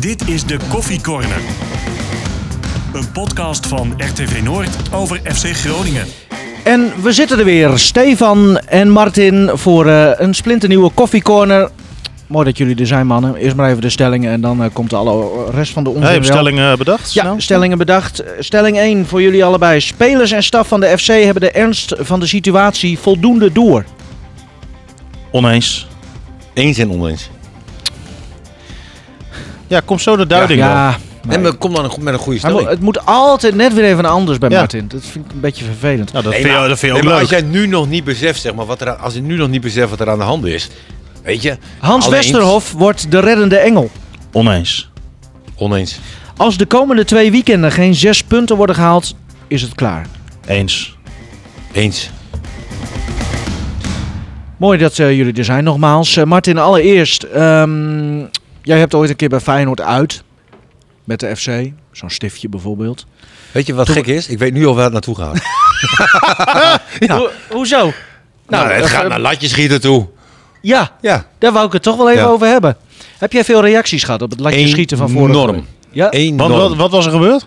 Dit is de Koffie Corner. Een podcast van RTV Noord over FC Groningen. En we zitten er weer, Stefan en Martin, voor eh, een splinternieuwe koffiecorner. Mooi dat jullie er zijn, mannen. Eerst maar even de stellingen en dan eh, komt alle rest van de onzin Hij heeft wel. stellingen bedacht. Ja, snel? stellingen bedacht. Eh, Stelling 1 voor jullie allebei. Spelers en staf van de FC hebben de ernst van de situatie voldoende door. Oneens. Eens en oneens. Ja, kom zo de duiding ja, maar kom dan met een goede stelling. het moet altijd net weer even anders bij Ja. Martin. Dat vind ik een beetje vervelend. Nou, dat, Nee, vind je, maar- dat vind je nee, ook maar leuk. als jij nu nog niet beseft, zeg maar, wat er, aan- als je nu nog niet beseft wat er aan de hand is, weet je? Hans Alleen- Westerhof wordt de reddende engel. Oneens. Oneens. Als de komende twee weekenden geen zes punten worden gehaald, is het klaar. Eens. Eens. Mooi dat eh, jullie er zijn nogmaals. Eh, Martin, allereerst. ehm, jij hebt ooit een keer bij Feyenoord uit. Met de FC. Zo'n stiftje bijvoorbeeld. Weet je wat Toen- gek is? Ik weet nu al waar het naartoe gaat. Ho- hoezo? nou, het eh, gaat naar latjes schieten toe. Ja, Ja. daar wou ik het toch wel even Ja. over hebben. Heb jij veel reacties gehad op het latje schieten van vorige Enorm. Ja? Enorm. Want, wat, wat was er gebeurd?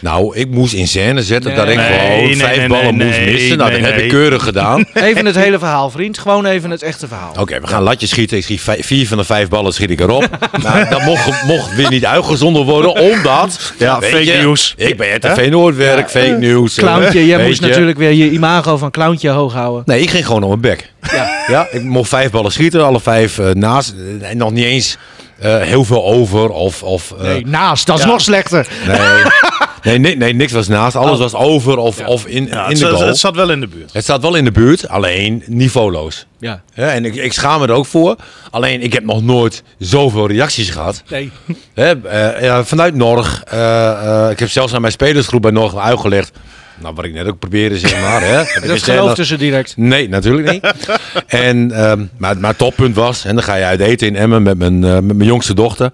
Nou, ik moest in scène zetten Nee. dat ik Nee, gewoon nee, vijf ballen moest missen. Nou, dat heb ik keurig gedaan. Even het hele verhaal, vriend. Gewoon even het echte verhaal. Oké, we gaan latjes schieten. Ik schiet vijf- vier van de vijf ballen schiet ik erop. nou, dat mocht, mocht weer niet uitgezonden worden, omdat... Ja, fake nieuws. Ik ben RTV Noordwerk, fake nieuws. eh, Clowntje, jij moest je. natuurlijk weer je imago van clowntje hoog houden. Nee, ik ging gewoon op mijn bek. Ja. Ja, ik mocht vijf ballen schieten, alle vijf eh, naast. eh, En nog niet eens heel veel over of... of Nee, naast. Dat is nog slechter. nee. nee, nee, nee, niks was naast. Alles Oh. was over of, of in, Ja, in het, de zat- goal. het zat wel in de buurt. Het staat wel in de buurt, alleen niveauloos. Ja. Ja, en ik, ik schaam me er ook voor. Alleen, ik heb nog nooit zoveel reacties gehad. Nee. Hè, eh, ja, vanuit Norg. eh, eh, ik heb zelfs aan mijn spelersgroep bij Norg uitgelegd. Nou, wat ik net ook probeerde, zeg maar. Hè, Dat ik Dat in scène- geloofden ze direct. Nee, natuurlijk niet. en, ehm, maar, maar het toppunt was, en dan ga je uit eten in Emmen met mijn, eh, met mijn jongste dochter.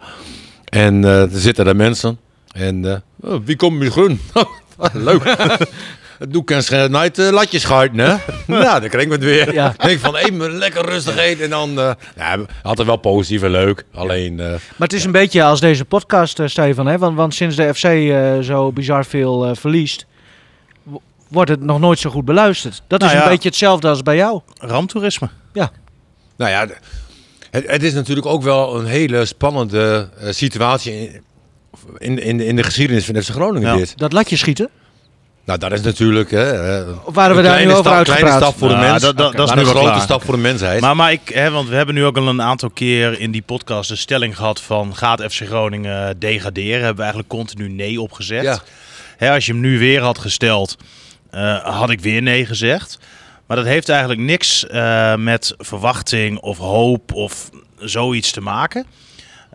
En eh, er zitten daar mensen. En eh, oh, wie komt met groen? Leuk. Doe ik een night uh, latjes schuiten, hè? nou, dan kreeg ik het weer. Ja. Denk van, even lekker rustig eten. En dan, eh ja, altijd wel positief en leuk. Alleen, eh, Maar het is een beetje als deze podcast, eh, Stefan. Hè? Want, want sinds de FC eh, zo bizar veel verliest, wordt het nog nooit zo goed beluisterd. Dat Nou is een ja. beetje hetzelfde als bij jou. Ramptoerisme. nou ja, het, het is natuurlijk ook wel een hele spannende situatie in, in, in, de geschiedenis van FC Groningen Ja. dit. Dat latje schieten. Nou, dat is natuurlijk... Hè, Of waren we een daar nu over stap, kleine stap voor de Nou, mens. dat- dat- dat is een grote klaar. stap voor de mensheid. Maar, maar ik, hè, want we hebben nu ook al een aantal keer in die podcast de stelling gehad van gaat FC Groningen degraderen? Hebben we eigenlijk continu nee opgezet. ja. Hè, als je hem nu weer had gesteld, eh, had ik weer nee gezegd. Maar dat heeft eigenlijk niks eh, met verwachting of hoop of zoiets te maken.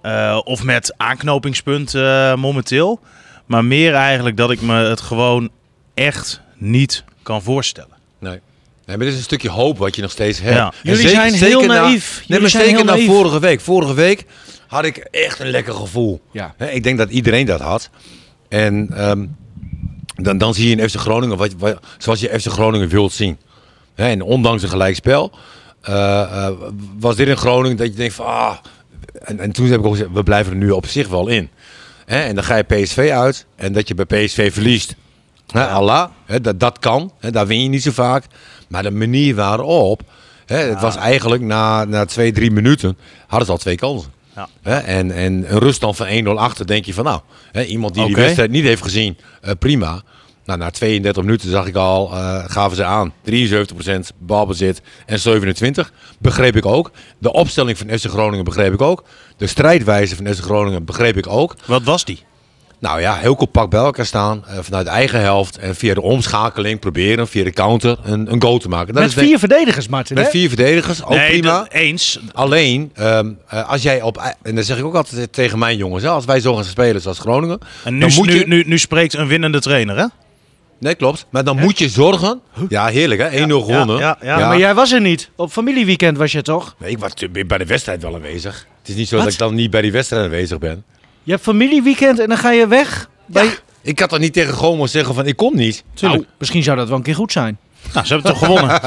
Eh, of met aanknopingspunten eh, momenteel. Maar meer eigenlijk dat ik me het gewoon echt niet kan voorstellen. Nee. nee, maar dit is een stukje hoop wat je nog steeds hebt. Ja. Jullie zijn heel na- naïef. Nee, Jullie maar zijn zeker heel na naïef. vorige week. Vorige week had ik echt een lekker gevoel. Ja. Hè, ik denk dat iedereen dat had. En ehm, dan, dan zie je in FC Groningen wat, wat, zoals je FC Groningen wilt zien. Hè, en ondanks een gelijkspel eh, eh, was dit in Groningen dat je denkt van... Ah, en, en toen heb ik ook gezegd, we blijven er nu op zich wel in. Hè, en dan ga je PSV uit en dat je bij PSV verliest. Hè, Allah, hè, dat, dat kan. Hè, daar win je niet zo vaak. Maar de manier waarop... Hè, Het was eigenlijk na, na twee, drie minuten hadden ze al twee kansen. Ja. Hè, en, en een ruststand van 1-0 achter denk je van nou, hè, iemand die die wedstrijd niet heeft gezien, eh, prima. Nou, na 32 minuten zag ik al, eh, gaven ze aan. 73% balbezit en 27. Begreep ik ook. De opstelling van FC Groningen begreep ik ook. De strijdwijze van FC Groningen begreep ik ook. Wat was die? Nou ja, heel compact bij elkaar staan. eh, vanuit de eigen helft. En via de omschakeling proberen, via de counter, een, een goal te maken. Dat Met is vier verdedigers, Martin. met hè? vier verdedigers, ook prima. dat- eens. Alleen, ehm, eh, als jij op... En dat zeg ik ook altijd tegen mijn jongens. Hè, als wij zo gaan spelen zoals Groningen... En nu, dan moet nu, je... nu, nu spreekt een winnende trainer, hè? Nee, klopt. Maar dan moet je zorgen... Ja, heerlijk hè. 1-0 gewonnen. ja, ja. Ja, maar jij was er niet. Op familieweekend was je toch? Nee, ik was bij de wedstrijd wel aanwezig. Het is niet zo Wat? dat ik dan niet bij die wedstrijd aanwezig ben. Je hebt familieweekend en dan ga je weg. Bij... Ik had toch niet tegen Gomo zeggen van ik kom niet. Nou, misschien zou dat wel een keer goed zijn. Nou, ze hebben toch gewonnen.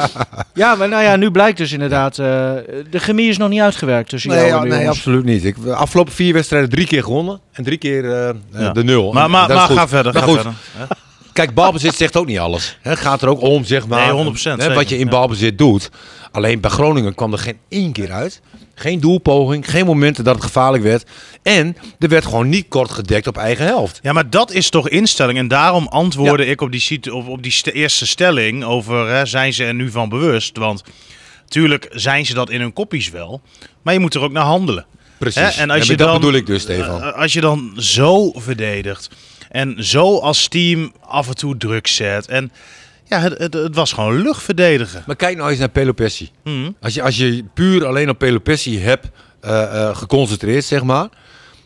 Ja, maar nou ja, nu blijkt dus inderdaad, eh, de chemie is nog niet uitgewerkt tussen Nee, jou en ja, de nee jongens. absoluut niet. Ik, de afgelopen vier wedstrijden drie keer gewonnen en drie keer eh, Ja. de nul. Maar, maar, ga verder. Maar Ga goed, verder. Kijk, balbezit zegt ook niet alles. Het gaat er ook om, zeg maar. Nee, 100% hè, wat je in balbezit doet. Alleen bij Groningen kwam er geen één keer uit. Geen doelpoging, geen momenten dat het gevaarlijk werd. En er werd gewoon niet kort gedekt op eigen helft. Ja, maar dat is toch instelling. En daarom antwoordde ik op die, op, op die st- eerste stelling over hè, zijn ze er nu van bewust. Want tuurlijk zijn ze dat in hun koppies wel. Maar je moet er ook naar handelen. Precies. Hè, en als je dat dan, bedoel ik dus, Stefan. eh, als je dan zo verdedigt en zo als team af en toe druk zet. En ja, het, het, het was gewoon luchtverdedigen. maar kijk nou eens naar Pelopessi. Mhm. Als je, als je puur alleen op Pelopessi hebt eh, eh, geconcentreerd, zeg maar.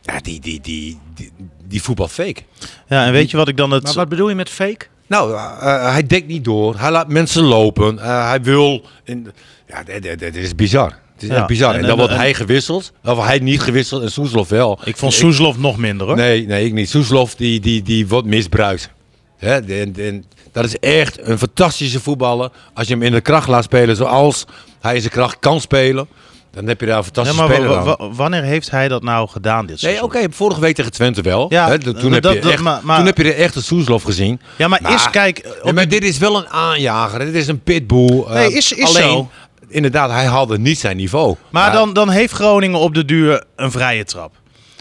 Ja, die, die, die, die, die voetbal fake. Ja, en weet je wat ik dan het... Maar wat bedoel je met fake? Nou, eh, hij dekt niet door. Hij laat mensen lopen. eh, hij wil... In, ja, dit, dit- dit is bizar. Het is Ja, echt bizar. en- En, dan en- wordt en- hij gewisseld. Of hij niet gewisseld en Soeslof wel. Ik vond Soeslof nog minder hoor. Nee, nee, ik niet. Soeslof die, die, die wordt misbruikt. Hè, en, en dat is echt een fantastische voetballer. Als je hem in de kracht laat spelen zoals hij in zijn kracht kan spelen. Dan heb je daar een fantastische maar speler wa- wanneer heeft hij dat nou gedaan dit Nee, oké, vorige week tegen Twente wel. Ja, toen, dat- heb je dat- echt, maar- maar- toen heb je de echte Soeslof gezien. Ja, maar, Maar- is, kijk... maar dit is wel een aanjager. Dit is een pitbull. eh, Nee, is- is alleen, zo. Inderdaad, hij haalde niet zijn niveau. Maar dan, dan heeft Groningen op de duur een vrije trap.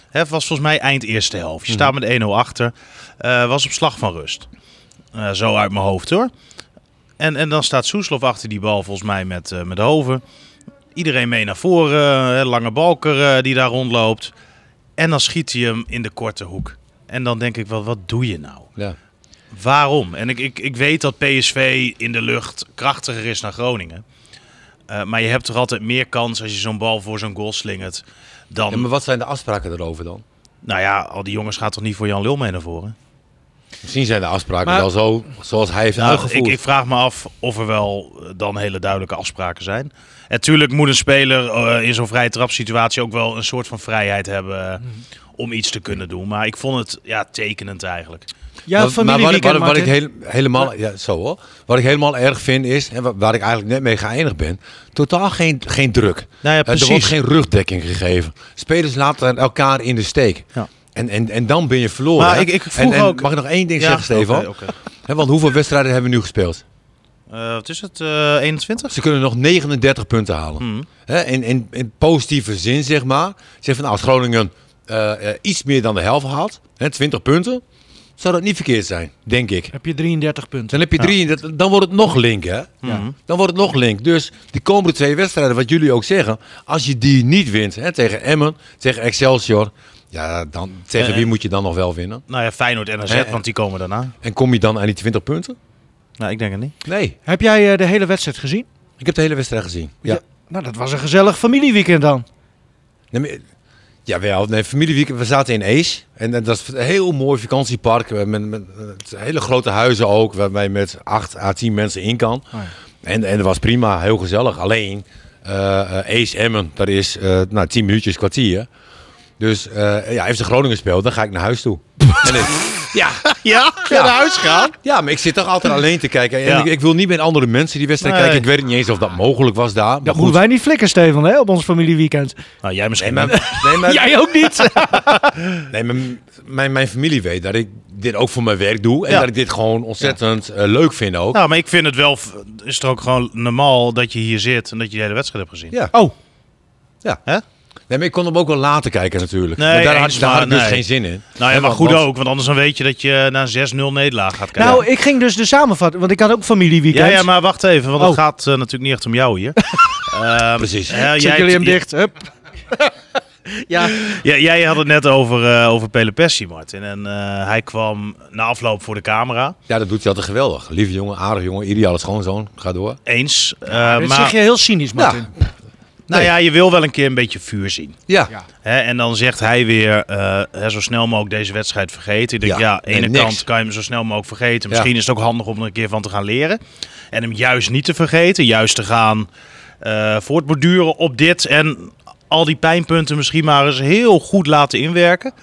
Het was volgens mij eind eerste helft. Je staat met 1-0 achter. Eh, was op slag van rust. Eh, zo uit mijn hoofd hoor. En, en dan staat Soeslof achter die bal volgens mij met, eh met Hoven. Iedereen mee naar voren. lange balker die daar rondloopt. En dan schiet hij hem in de korte hoek. En dan denk ik wel, wat doe je nou? Ja. Waarom? En ik, ik, ik weet dat PSV in de lucht krachtiger is dan Groningen. Eh, maar je hebt toch altijd meer kans als je zo'n bal voor zo'n goal slingert. Dan, Ja, maar wat zijn de afspraken erover dan? nou ja, al die jongens gaan toch niet voor Jan Lul mee naar voren? Misschien zijn de afspraken Maar- wel zo zoals hij heeft Nou, uitgevoerd. ik, ik vraag me af of er wel eh, dan hele duidelijke afspraken zijn. En tuurlijk moet een speler eh, in zo'n vrije trapsituatie ook wel een soort van vrijheid hebben eh, om iets te kunnen doen. Maar ik vond het ja, tekenend eigenlijk. Ja, Maar- maar wat, familieweekend, wat, wat ik heel- helemaal, ja, zo hoor. Wat ik helemaal erg vind is, en wa- waar ik eigenlijk net mee geëindigd ben, totaal geen, geen druk. Nou ja, Eh, er wordt geen rugdekking gegeven. Spelers laten elkaar in de steek. Ja. En, en, en dan ben je verloren. Maar ik- ik vroeg en ook- Mag ik nog één ding Ja, zeggen, Stefan? oké, oké. Hè, want hoeveel wedstrijden hebben we nu gespeeld? Eh, wat is het? eh 21? Ze kunnen nog 39 punten halen. Hè, in, in, in positieve zin, zeg maar. Zeg van, nou, als Groningen eh, eh, iets meer dan de helft haalt, hè, 20 punten, zou dat niet verkeerd zijn, denk ik. Heb je 33 punten. Dan heb je drie, dat- dan wordt het nog link, hè? Mhm. Dan wordt het nog link. Dus die komende twee wedstrijden, wat jullie ook zeggen, als je die niet wint, hè, tegen Emmen, tegen Excelsior, ja, dan tegen Eh, wie moet je dan nog wel winnen? Nou ja, Feyenoord en AZ, Eh, eh. want die komen daarna. En kom je dan aan die 20 punten? Nou, ik denk het niet. Nee, Heb jij eh, de hele wedstrijd gezien? ik heb de hele wedstrijd gezien. Ja. Nou, dat was een gezellig familieweekend dan. Nee, maar- Jawel, nee, familieweekend. We zaten in Ace. En, en dat is een heel mooi vakantiepark. eh, Met, met, met hele grote huizen ook. Waarbij je met 8 à 10 mensen in kan. Oh en, en dat was prima, heel gezellig. Alleen, eh eh, Ace Emmen, dat is eh nou, 10 minuutjes, kwartier. Dus eh ja, heeft de Groningen speelt, dan ga ik naar huis toe. en ja, Ja? Ja. naar huis gaan? ja, maar ik zit toch altijd alleen te kijken. En Ja. ik, ik wil niet met andere mensen die wedstrijd Nee. kijken. Ik weet niet eens of dat mogelijk was daar. Maar Dat goed. moeten wij niet flikken, Stefan, hè, op ons familieweekend. Nou, jij misschien. Nee, maar, nee, maar, Jij ook niet. Nee, mijn, mijn, mijn familie weet dat ik dit ook voor mijn werk doe. En Ja. dat ik dit gewoon ontzettend eh, leuk vind ook. Nou, maar ik vind het wel... Is het ook gewoon normaal dat je hier zit en dat je de hele wedstrijd hebt gezien? Ja. Oh, Hè? Nee, maar ik kon hem ook wel later kijken natuurlijk. Nee, maar daar, had, eens, daar had ik dus nee. geen zin in. Nou ja, maar goed want- ook, want anders dan weet je dat je naar een 6-0 nederlaag gaat kijken. nou, ik ging dus de samenvatting, want ik had ook familieweekend. ja, ja, maar wacht even, want het Oh. gaat eh, natuurlijk niet echt om jou hier. Ehm, Precies. hè, Zet jij, jullie hem dicht. Hup. ja, jij- jij had het net over, eh over Pele Pessi, Martin. En eh, hij kwam na afloop voor de camera. Ja, dat doet hij altijd geweldig. Lieve jongen, aardig jongen, ideale schoonzoon. Ga door. Eens. Eh, dit maar zeg je heel cynisch, Martin. Nou Nee. ja, je wil wel een keer een beetje vuur zien. Ja. En dan zegt hij weer, eh, hè, zo snel mogelijk deze wedstrijd vergeten. Ik denk, ja, Ja, aan de ene nee, kant kan je hem zo snel mogelijk vergeten. Ja. Misschien is het ook handig om er een keer van te gaan leren. En hem juist niet te vergeten. Juist te gaan eh, voortborduren op dit. En al die pijnpunten misschien maar eens heel goed laten inwerken.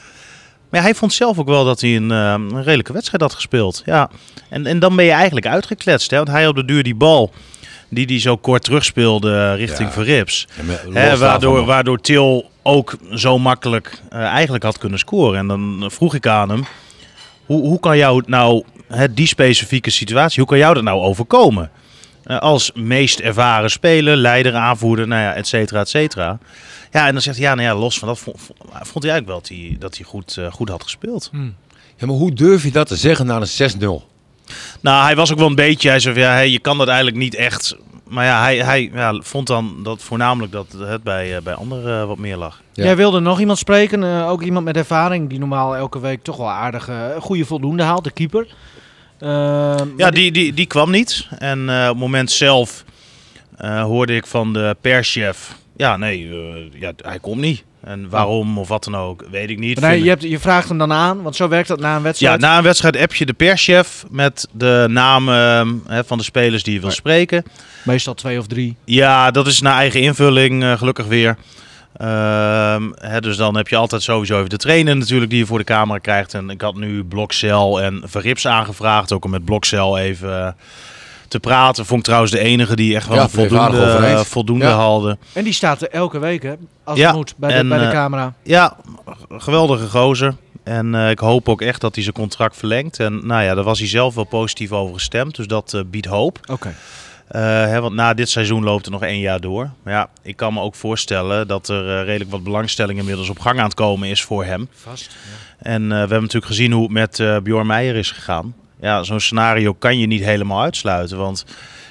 Maar hij vond zelf ook wel dat hij een, eh, een redelijke wedstrijd had gespeeld. Ja. En, en dan ben je eigenlijk uitgekletst. Hè? Want hij op de duur die bal die hij zo kort terugspeelde richting Ja. Verrips. Ja, daarvan waardoor, waardoor Til ook zo makkelijk eh, eigenlijk had kunnen scoren. En dan vroeg ik aan hem, hoe, hoe kan jou het nou, hè, die specifieke situatie, hoe kan jou dat nou overkomen? Eh, als meest ervaren speler, leider, aanvoerder, nou ja, et cetera, et cetera. Ja, en dan zegt hij, ja, nou ja, los van dat vond, vond hij eigenlijk wel dat hij, dat hij goed, eh, goed had gespeeld. Ja, maar hoe durf je dat te zeggen na een 6-0? Nou, hij was ook wel een beetje, hij zei van, ja, hey, je kan dat eigenlijk niet echt... Maar ja, hij, hij ja, vond dan dat voornamelijk dat het bij, eh, bij anderen eh, wat meer lag. Ja. Jij wilde nog iemand spreken, eh, ook iemand met ervaring die normaal elke week toch wel aardig goede voldoende haalt, de keeper. Ja, die, die, die kwam niet. En eh, op het moment zelf eh, hoorde ik van de perschef... Ja, nee, ja, hij komt niet. En waarom of wat dan ook, weet ik niet. Nee, je, hebt, je vraagt hem dan aan, want zo werkt dat na een ja, wedstrijd. na een wedstrijd app je de perschef met de namen hè, van de spelers die je wil Ja. spreken. Meestal twee of drie. Ja, dat is naar eigen invulling, eh, gelukkig weer. Ehm, hè, dus dan heb je altijd sowieso even de trainer natuurlijk die je voor de camera krijgt. En ik had nu Blokcel en Verrips aangevraagd, ook om met Blokcel even eh, te praten. Vond ik trouwens de enige die echt wel Ja, voldoende, eh, voldoende Ja. haalde. En die staat er elke week, hè? Als Ja, het moet, bij de, en, bij de eh, camera. Ja, geweldige gozer. En eh, ik hoop ook echt dat hij zijn contract verlengt. En nou ja, daar was hij zelf wel positief over gestemd. Dus dat biedt hoop. Oké. Eh, hè, want na dit seizoen loopt er nog één jaar door. Maar ja, ik kan me ook voorstellen dat er redelijk wat belangstelling inmiddels op gang aan het komen is voor hem. Vast. En eh, we hebben natuurlijk gezien hoe het met Bjorn Meijer is gegaan. Ja, zo'n scenario kan je niet helemaal uitsluiten. Want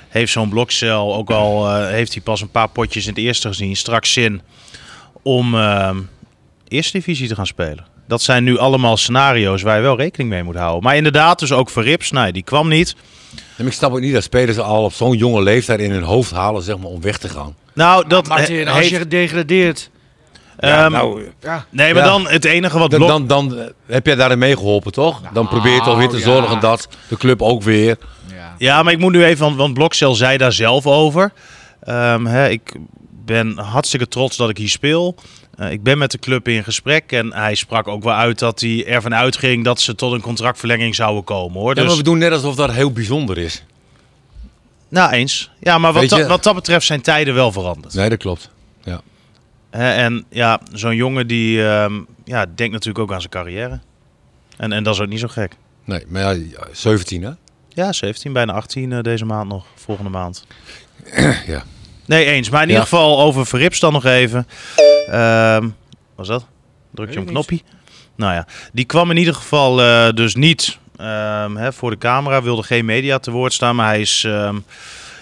heeft zo'n blokcel ook al, eh, heeft hij pas een paar potjes in het eerste gezien, straks zin om eh, eerste divisie te gaan spelen. Dat zijn nu allemaal scenario's waar je wel rekening mee moet houden. Maar inderdaad, dus ook Verrips, nou, die kwam niet. En ik snap ook niet dat spelers al op zo'n jonge leeftijd in hun hoofd halen zeg maar, om weg te gaan. Nou, dat Martin, als heeft- je gedegradeerd... ehm, nou, Ja, nee, maar ja. dan het enige wat dan, blok... dan, dan eh, heb jij daarin meegeholpen, toch? Dan probeer je toch weer te Nou, ja. zorgen dat de club ook weer... ja. Ja, maar ik moet nu even, want, want Blokcel zei daar zelf over. Ehm, hè, ik ben hartstikke trots dat ik hier speel. Eh, ik ben met de club in gesprek en hij sprak ook wel uit dat hij ervan uitging dat ze tot een contractverlenging zouden komen. Hoor. Ja, Dus, maar we doen net alsof dat heel bijzonder is. nou, eens. Ja, maar wat, dat, wat dat betreft zijn tijden wel veranderd. Nee, dat klopt. Hè, en ja, zo'n jongen die ehm, ja, denkt natuurlijk ook aan zijn carrière. En, en dat is ook niet zo gek. Nee, maar ja, 17 hè? Ja, 17, bijna 18 eh, deze maand nog, volgende maand. Ja. Nee, eens. Maar in Ja. ieder geval over Verrips dan nog even. Ehm was dat? Druk je een knopje? Nou ja, die kwam in ieder geval eh, dus niet ehm, hè, voor de camera. Wilde geen media te woord staan. Maar hij is, ehm,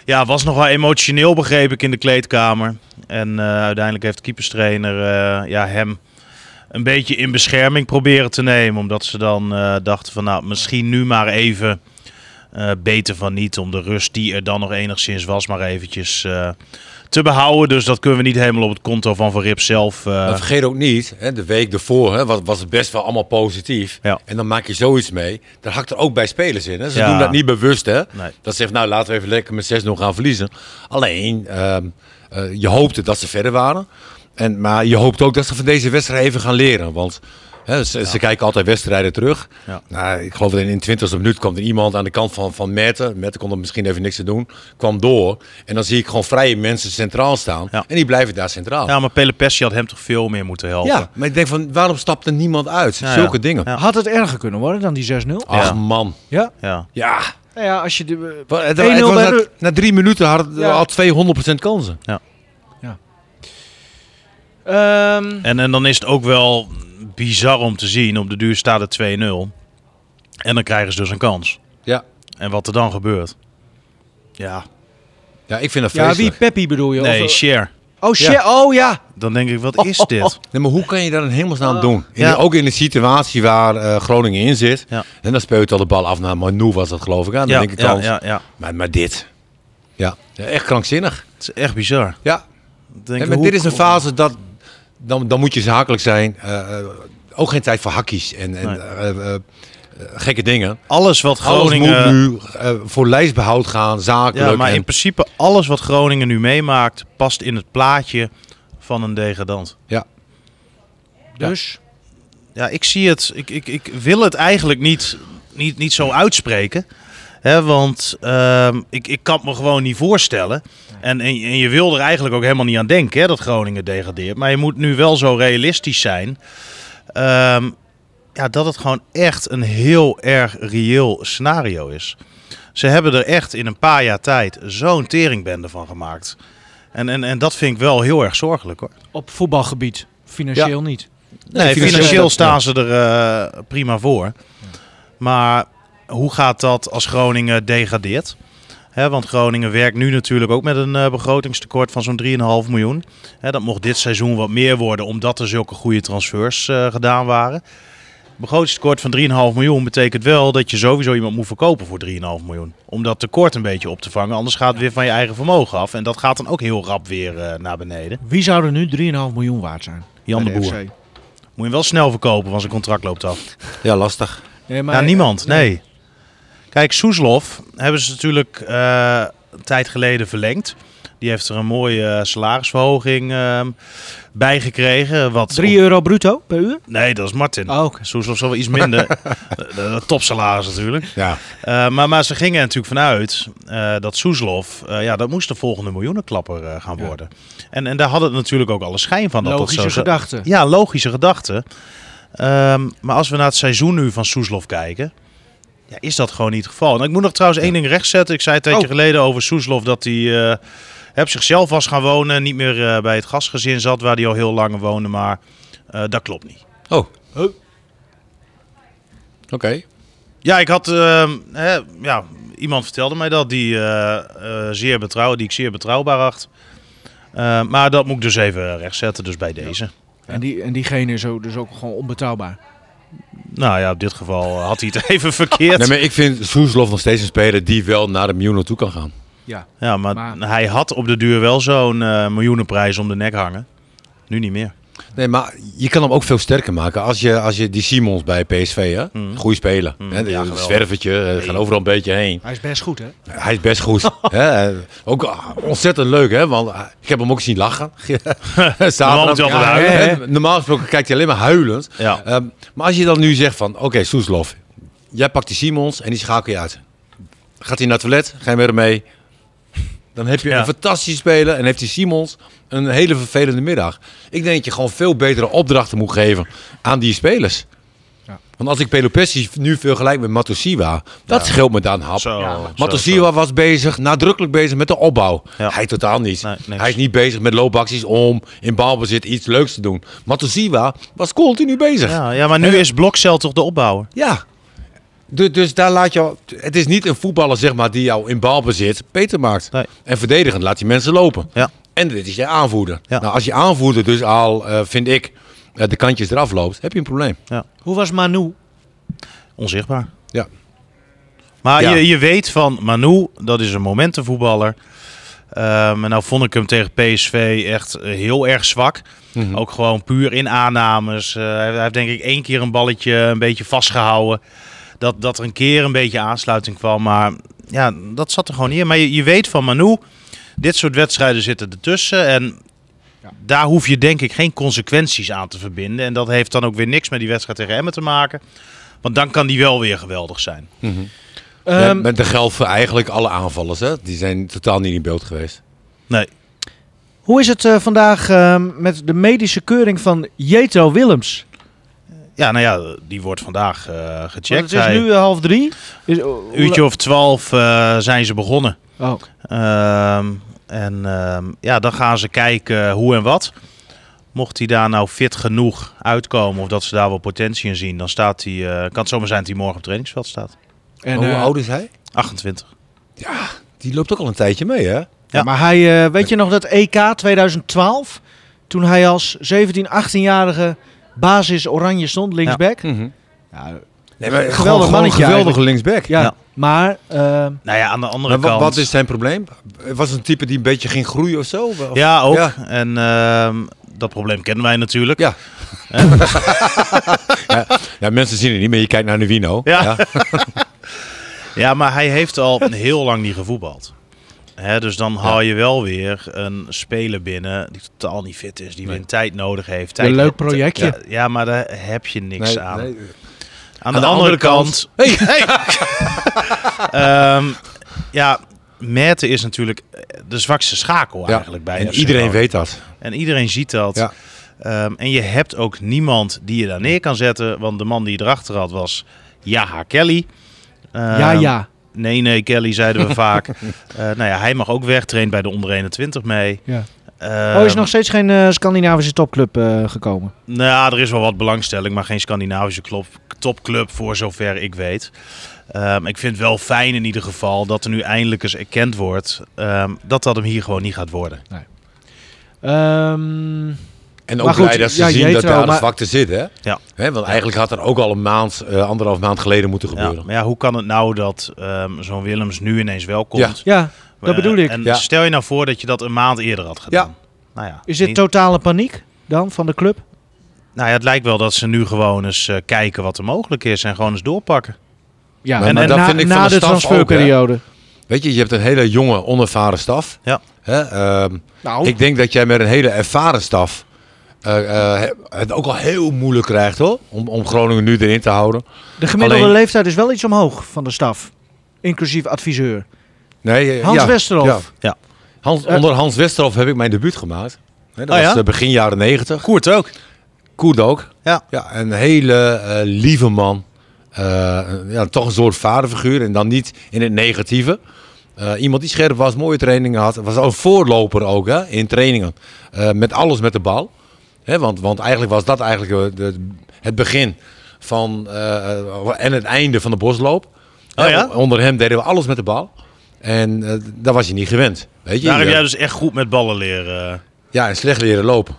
ja, was nog wel emotioneel, begreep ik, in de kleedkamer. En eh, uiteindelijk heeft de keeperstrainer eh, ja, hem een beetje in bescherming proberen te nemen. Omdat ze dan eh, dachten van, nou, misschien nu maar even... beter van niet om de rust die er dan nog enigszins was, maar eventjes te behouden. Dus dat kunnen we niet helemaal op het konto van Van Rip zelf. eh, vergeet ook niet, hè, de week ervoor hè, was, was het best wel allemaal positief. Ja. En dan maak je zoiets mee. Daar hakt er ook bij spelers in. Hè. Ze Ja. doen dat niet bewust. Hè. Nee. Dat zegt, nou laten we even lekker met 6-0 gaan verliezen. Alleen, ehm, eh, je hoopte dat ze verder waren. En, maar je hoopt ook dat ze van deze wedstrijd even gaan leren. Want ze, ze kijken altijd wedstrijden terug. Ja. Nou, ik geloof dat in de 20e minuut kwam er iemand aan de kant van, van Merten. Merten kon er misschien even niks te doen. Kwam door. En dan zie ik gewoon vrije mensen centraal staan. Ja. En die blijven daar centraal. ja, maar Pelle Pessi had hem toch veel meer moeten helpen. Ja, maar ik denk van, waarom stapt er niemand uit? Ja, Zulke ja. dingen. Ja. Had het erger kunnen worden dan die 6-0? Ach Ja. man. Ja? Ja. Ja. Nou ja, als je de... Het, 1-0 het was na, drie minuten had Ja. al 200% kansen. Ehm, En, en dan is het ook wel bizar om te zien. Op de duur staat het 2-0. En dan krijgen ze dus een kans. Ja. En wat er dan gebeurt. Ja. Ja, ik vind dat ja, wie vreselijk. Peppi bedoel je? Nee, Of, share. oh, shit. Oh, ja. Dan denk ik, wat is dit? Nee, maar hoe kan je dat in hemelsnaam Ah. doen? In- Ja. Ook in de situatie waar eh, Groningen in zit. Ja. En dan speelt al de bal af naar Manu was dat geloof ik. Aan. Dan Ja, denk ik ja, kans. ja, ja. Maar, maar dit. Ja. ja, echt krankzinnig. Het is echt bizar. Ja. Denk, En maar hoe- dit is een fase dat... Dan, dan moet je zakelijk zijn. Eh, eh, ook geen tijd voor hakkies en, en Nee. eh, gekke dingen. Alles wat Alles Groningen... moet nu voor lijstbehoud gaan, zakelijk. Ja, maar en- in principe alles wat Groningen nu meemaakt... past in het plaatje van een degradant. ja. Dus, ja, ik zie het. Ik, ik, ik wil het eigenlijk niet, niet, niet zo uitspreken. Hè, want ehm, ik, ik kan het me gewoon niet voorstellen. En, en, en je wil er eigenlijk ook helemaal niet aan denken hè, dat Groningen degradeert. Maar je moet nu wel zo realistisch zijn. ehm, ja, dat het gewoon echt een heel erg reëel scenario is. Ze hebben er echt in een paar jaar tijd zo'n teringbende van gemaakt. En, en, en dat vind ik wel heel erg zorgelijk hoor. Op voetbalgebied. Financieel niet. Nee, financieel- financieel staan ze er eh, prima voor. Maar hoe gaat dat als Groningen degradeert? Hè, want Groningen werkt nu natuurlijk ook met een eh, begrotingstekort van zo'n 3,5 miljoen. Hè, dat mocht dit seizoen wat meer worden, omdat er zulke goede transfers eh, gedaan waren. Begrotingstekort van 3,5 miljoen betekent wel dat je sowieso iemand moet verkopen voor 3,5 miljoen. Om dat tekort een beetje op te vangen. Anders gaat het weer van je eigen vermogen af. En dat gaat dan ook heel rap weer eh, naar beneden. Wie zou er nu 3,5 miljoen waard zijn? Jan de Boer. FC? Moet je hem wel snel verkopen, want zijn contract loopt af. Ja, lastig. Nee, maar, Ja, niemand, nee. Kijk, Soeslof hebben ze natuurlijk eh, een tijd geleden verlengd. Die heeft er een mooie eh, salarisverhoging ehm bij gekregen. Wat 3 euro bruto per uur? Nee, dat is Martin. Oh, oké. Soeslof zal wel iets minder. De- de topsalaris natuurlijk. Ja. Eh, maar, maar ze gingen er natuurlijk vanuit eh, dat Soeslof, eh, ja, dat moest de volgende miljoenenklapper eh, gaan Ja. worden. En, en daar had het natuurlijk ook alle schijn van. Dat Logische dat zo, gedachte. ja, logische gedachte. Ehm, maar als we naar het seizoen nu van Soeslof kijken, ja, is dat gewoon niet het geval. En ik moet nog trouwens één ding rechtzetten. Ik zei een tijdje Oh. geleden over Soeslof dat hij eh op zichzelf was gaan wonen. Niet meer eh, bij het gastgezin zat waar hij al heel lang woonde. Maar eh, dat klopt niet. Oh. Oh. Oké. Ja, ik had ehm, hè, ja, iemand vertelde mij dat die eh, eh, zeer betrouw, die ik zeer betrouwbaar acht. Eh, maar dat moet ik dus even rechtzetten, dus bij deze. En, die, en diegene is ook, dus ook gewoon onbetrouwbaar. Nou ja, op dit geval had hij het even verkeerd. Nee, maar ik vind Soeslof nog steeds een speler die wel naar de miljoen toe kan gaan. Ja. Ja, maar, Maar- hij had op de duur wel zo'n eh, miljoenenprijs om de nek hangen. Nu niet meer. Nee, maar je kan hem ook veel sterker maken. Als je, als je die Simons bij PSV, hè? Mm. goede speler. Mm, hè? ja, een zwervertje, eh, gaat overal een beetje heen. Hij is best goed, hè? Hij is best goed. hè? Eh, Ook ah, ontzettend leuk, hè? Want ah, ik heb hem ook zien lachen. Ja, hè? hè? Normaal gesproken kijkt hij alleen maar huilend. Ja. Ehm, maar als je dan nu zegt van, oké, Soeslof, jij pakt die Simons en die schakel je uit. Gaat hij naar het toilet, ga je met hem mee. Dan heb je Ja. een fantastische speler en heeft die Simons een hele vervelende middag. Ik denk dat je gewoon veel betere opdrachten moet geven aan die spelers. Ja. Want als ik Pelopessi nu vergelijk met Matosiwa, dat scheelt me dan hap. Zo, Ja, Matosiwa was bezig, nadrukkelijk bezig met de opbouw. Ja. Hij totaal niet. Nee. Hij is niet bezig met loopacties om in balbezit iets leuks te doen. Matosiwa was continu bezig. Ja. Ja, ja, maar nu is Blokcel toch de opbouwer? Du- dus daar laat je. Het is niet een voetballer zeg maar, die jou in balbezit beter maakt. Nee. En verdedigend laat die mensen lopen. Ja. En dit is je aanvoerder. Ja. Nou, als je aanvoerder dus al, eh, vind ik, eh, de kantjes eraf loopt, heb je een probleem. Hoe was Manu? Onzichtbaar. Ja. Maar Ja. je, je weet van Manu, dat is een momentenvoetballer. Ehm en nou vond ik hem tegen PSV echt eh, heel erg zwak. Mhm. Ook gewoon puur in aannames. Hij heeft denk ik één keer een balletje een beetje vastgehouden. Dat, dat er een keer een beetje aansluiting kwam. Maar ja, dat zat er gewoon niet in. Maar je, je weet van Manu, dit soort wedstrijden zitten ertussen. En Ja. daar hoef je denk ik geen consequenties aan te verbinden. En dat heeft dan ook weer niks met die wedstrijd tegen Emmen te maken. Want dan kan die wel weer geweldig zijn. Ja, Ehm, met de geld voor eigenlijk alle aanvallers. Hè? Die zijn totaal niet in beeld geweest. Nee. hoe is het eh, vandaag ehm, met de medische keuring van Jetro Willems? Ja, nou ja, die wordt vandaag eh, Want gecheckt. het is Hij- nu eh, half drie. Is, Een uurtje of twaalf eh, zijn ze begonnen. Oh, Ehm, en ehm, ja, dan gaan ze kijken hoe en wat. Mocht hij daar nou fit genoeg uitkomen of dat ze daar wel potentie in zien, dan staat hij, eh, kan het zomaar zijn dat hij morgen op het trainingsveld staat. en, hoe oud is hij? 28. Die loopt ook al een tijdje mee, hè? Ja. Maar hij, eh, weet je nog dat EK 2012? Toen hij als 17, 18-jarige basis Oranje stond, linksback. Ja. Nee, maar Geweldig gewoon, mannetje geweldige linksback. Ja. Maar ehm, Nou ja, aan de andere kant. wat is zijn probleem? Was het een type die een beetje ging groeien of zo? Of- Ja, ook. Ja. En ehm, dat probleem kennen wij natuurlijk. Ja. ja. ja, mensen zien het niet, maar je kijkt naar Nuvino. Ja. Ja, maar hij heeft al heel lang niet gevoetbald. Hè, dus dan haal je wel weer een speler binnen die totaal niet fit is, die Nee. weer tijd nodig heeft. Een Tijd, leuk projectje. Ja, ja, maar daar heb je niks Nee, aan. nee. Aan, de, andere, kant. Hey. Ehm, ja, Merten is natuurlijk de zwakste schakel Ja, eigenlijk bij En iedereen weet dat. En iedereen ziet dat. Ja. Ehm, en je hebt ook niemand die je daar neer kan zetten. Want de man die je erachter had was Jaha Kelly. ja, Ehm, ja. Nee, nee, Kelly zeiden we vaak. Eh, nou ja, hij mag ook weg, traint bij de onder 21 mee. ja. Ehm, Oh, is nog steeds geen eh, Scandinavische topclub eh, gekomen? Nou ja, er is wel wat belangstelling, maar geen Scandinavische klop, topclub voor zover ik weet. Ehm, ik vind het wel fijn in ieder geval dat er nu eindelijk eens erkend wordt ehm, dat dat hem hier gewoon niet gaat worden. Ehm, En ook Maar goed, blij dat ze ja, zien dat daar de maar- zwakte zit, hè? Ja. Hè, want eigenlijk had er ook al een maand, eh, anderhalf maand geleden moeten Ja, gebeuren. maar ja, hoe kan het nou dat ehm, zo'n Willems nu ineens wel komt? ja, dat Eh, bedoel ik. En Ja. stel je nou voor dat je dat een maand eerder had gedaan. Nou ja, Is dit niet- totale paniek dan van de club? nou ja, het lijkt wel dat ze nu gewoon eens eh, kijken wat er mogelijk is en gewoon eens doorpakken. Ja, Maar- en, maar en dat na, vind ik na van de de ook. Weet je, je hebt een hele jonge, onervaren staf. Ja. Hè? ehm, Nou, Ik denk dat jij met een hele ervaren staf eh, eh, het ook al heel moeilijk krijgt, hoor. Om, om Groningen nu erin te houden. de gemiddelde alleen- leeftijd is wel iets omhoog van de staf. Inclusief adviseur. Nee, eh, Hans ja, Westerhof. Ja. Hans, onder Hans Westerhof heb ik mijn debuut gemaakt. Hè, dat Oh was ja? begin jaren negentig. Koert ook. Koert ook. Ja. ja een hele lieve man. Eh, ja, toch een soort vaderfiguur. En dan niet in het negatieve. Eh, iemand die scherp was, mooie trainingen had. Was ook een voorloper ook hè, in trainingen. Eh, met alles met de bal. Want, want eigenlijk was dat eigenlijk eh, de, het begin van, eh, en het einde van de bosloop. Oh ja? Onder hem deden we alles met de bal. En eh dat was je niet gewend. Weet je? Daar heb jij dus echt goed met ballen leren. ja, en slecht leren lopen.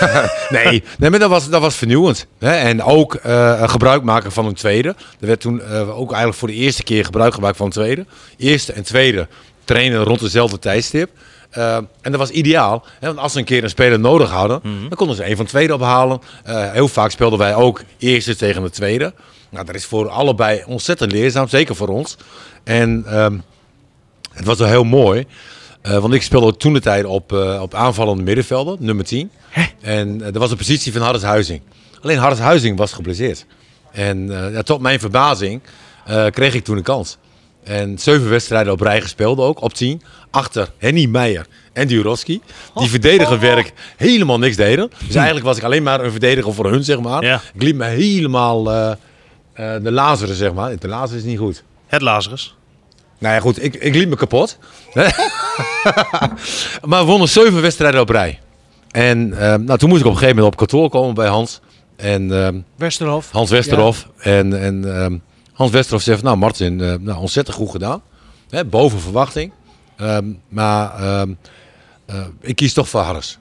nee, nee, maar dat was, dat was vernieuwend. Hè? En ook eh, gebruik maken van een tweede. Er werd toen eh, ook eigenlijk voor de eerste keer gebruik gemaakt van een tweede. Eerste en tweede trainen rond dezelfde tijdstip. Eh, en dat was ideaal. Hè? Want als ze een keer een speler nodig hadden, dan konden ze een van de tweede ophalen. Eh, heel vaak speelden wij ook eerste tegen de tweede. Nou, dat is voor allebei ontzettend leerzaam, zeker voor ons. En ehm, het was wel heel mooi. eh, want ik speelde toen de tijd op, op aanvallende middenvelden, nummer 10. En eh, dat was de positie van Harris Huizing. Alleen Harris Huizing was geblesseerd. En ja, tot mijn verbazing kreeg ik toen een kans. En zeven wedstrijden op rij gespeeld ook, op 10. Achter Henny Meijer en Durovski. Die verdedigerwerk helemaal niks deden. Dus eigenlijk was ik alleen maar een verdediger voor hun, zeg maar. Ja. Ik liep me helemaal eh, eh, de lazeren, zeg maar. De lazeren is niet goed. Het Lazarus. Nou ja, goed, ik, ik liep me kapot. maar we wonnen zeven wedstrijden op rij. En ehm, nou, toen moest ik op een gegeven moment op kantoor komen bij Hans. En ehm, Westerhof. Hans Westerhof. En, en ehm, Hans Westerhof zegt, nou Martin, eh, nou, ontzettend goed gedaan. Hè, boven verwachting. Ehm, maar ehm, eh, ik kies toch voor Harris.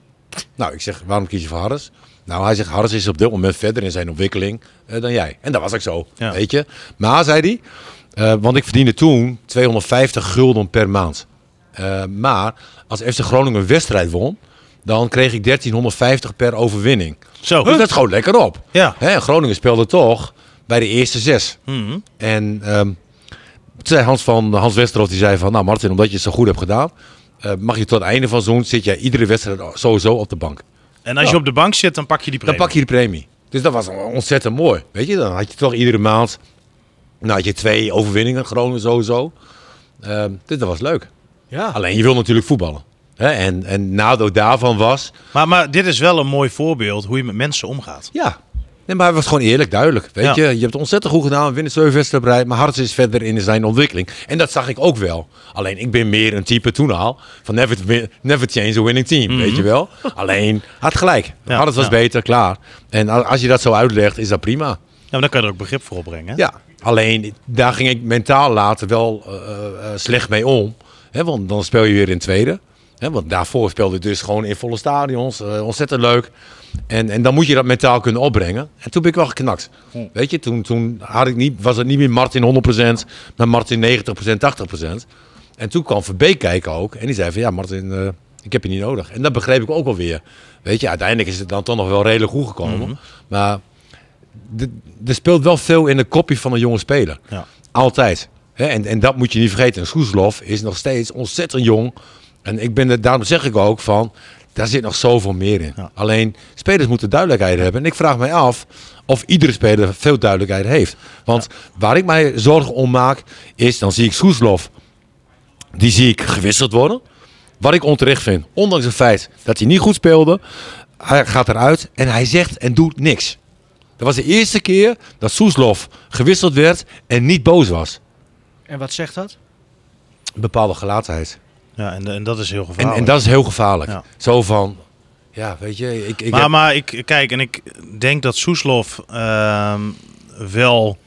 Nou, ik zeg, waarom kies je voor Harris? Nou, hij zegt, Harris is op dit moment verder in zijn ontwikkeling eh, dan jij. En dat was ook zo, Ja. weet je. Maar, zei hij, want ik verdiende toen 250 gulden per maand. Maar als FC Groningen een wedstrijd won, dan kreeg ik 1350 per overwinning. Zo. Dus dat is gewoon lekker op. Ja. Hè, en Groningen speelde toch bij de eerste zes. Mhm. En toen zei Hans van Hans Westerhof, die zei van, nou Martin, omdat je het zo goed hebt gedaan, eh, mag je tot het einde van het seizoen zit jij iedere wedstrijd sowieso op de bank. En als Ja. je op de bank zit, dan pak je die Dan premie. pak je de premie. Dus dat was ontzettend mooi. Weet je, dan had je toch iedere maand, nou had je twee overwinningen, Groningen sowieso. Dus dat was leuk. Ja. Alleen je wil natuurlijk voetballen. Hè? En, en nadeel daarvan was, Maar, maar dit is wel een mooi voorbeeld hoe je met mensen omgaat. Ja. Nee, maar hij was gewoon eerlijk, duidelijk. Weet Ja. je, je hebt ontzettend goed gedaan, winnen zeven wedstrijden maar Harts is verder in zijn ontwikkeling. En dat zag ik ook wel. Alleen ik ben meer een type toen al van never, never change a winning team, weet je wel. Alleen had gelijk. Mhm. Ja, Harts was ja. beter, klaar. En als je dat zo uitlegt, is dat prima. Ja, maar dan kan je er ook begrip voor opbrengen. Ja. Alleen daar ging ik mentaal later wel eh, eh, eh, slecht mee om. Hè, want dan speel je weer in tweede. Want daarvoor speelde ik dus gewoon in volle stadions. eh, ontzettend leuk. En, en dan moet je dat mentaal kunnen opbrengen. En toen ben ik wel geknakt. Weet je, toen, toen had ik niet, was het niet meer Martin 100%, maar Martin 90%, 80%. En toen kwam Verbeek kijken ook. En die zei van ja, Martin, eh, ik heb je niet nodig. En dat begreep ik ook wel weer. Weet je, uiteindelijk is het dan toch nog wel redelijk goed gekomen. Maar de- er speelt wel veel in de kopje van een jonge speler. Ja. Altijd. En, en dat moet je niet vergeten. En Soeslof is nog steeds ontzettend jong. En ik ben er, daarom zeg ik ook van, daar zit nog zoveel meer in. Ja. Alleen, spelers moeten duidelijkheid hebben. En ik vraag mij af of iedere speler veel duidelijkheid heeft. Want waar ik mij zorgen om maak, is dan zie ik Soeslof, die zie ik gewisseld worden. Wat ik onterecht vind, ondanks het feit dat hij niet goed speelde. Hij gaat eruit en hij zegt en doet niks. Dat was de eerste keer dat Soeslof gewisseld werd en niet boos was. En wat zegt dat? Een bepaalde gelaatheid. Ja, en, en dat is heel En, gevaarlijk. en dat is heel gevaarlijk. Ja. Zo van, ja, weet je, ik, ik maar, heb- maar ik kijk en ik denk dat Soeslof ehm, wel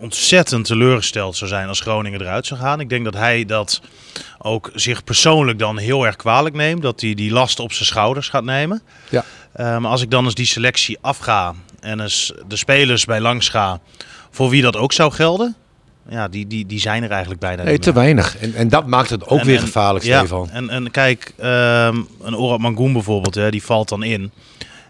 ontzettend teleurgesteld zou zijn als Groningen eruit zou gaan. Ik denk dat hij dat ook zich persoonlijk dan heel erg kwalijk neemt. Dat hij die last op zijn schouders gaat nemen. Ja. Maar als ik dan eens die selectie afga en eens de spelers bij langs ga, voor wie dat ook zou gelden, ja, die, die, die zijn er eigenlijk bijna nee, niet te weinig. En, en dat maakt het ook En- weer en- gevaarlijk, ja, Stefan. En, en kijk, ehm, een Orat Mangoen bijvoorbeeld, hè, die valt dan in.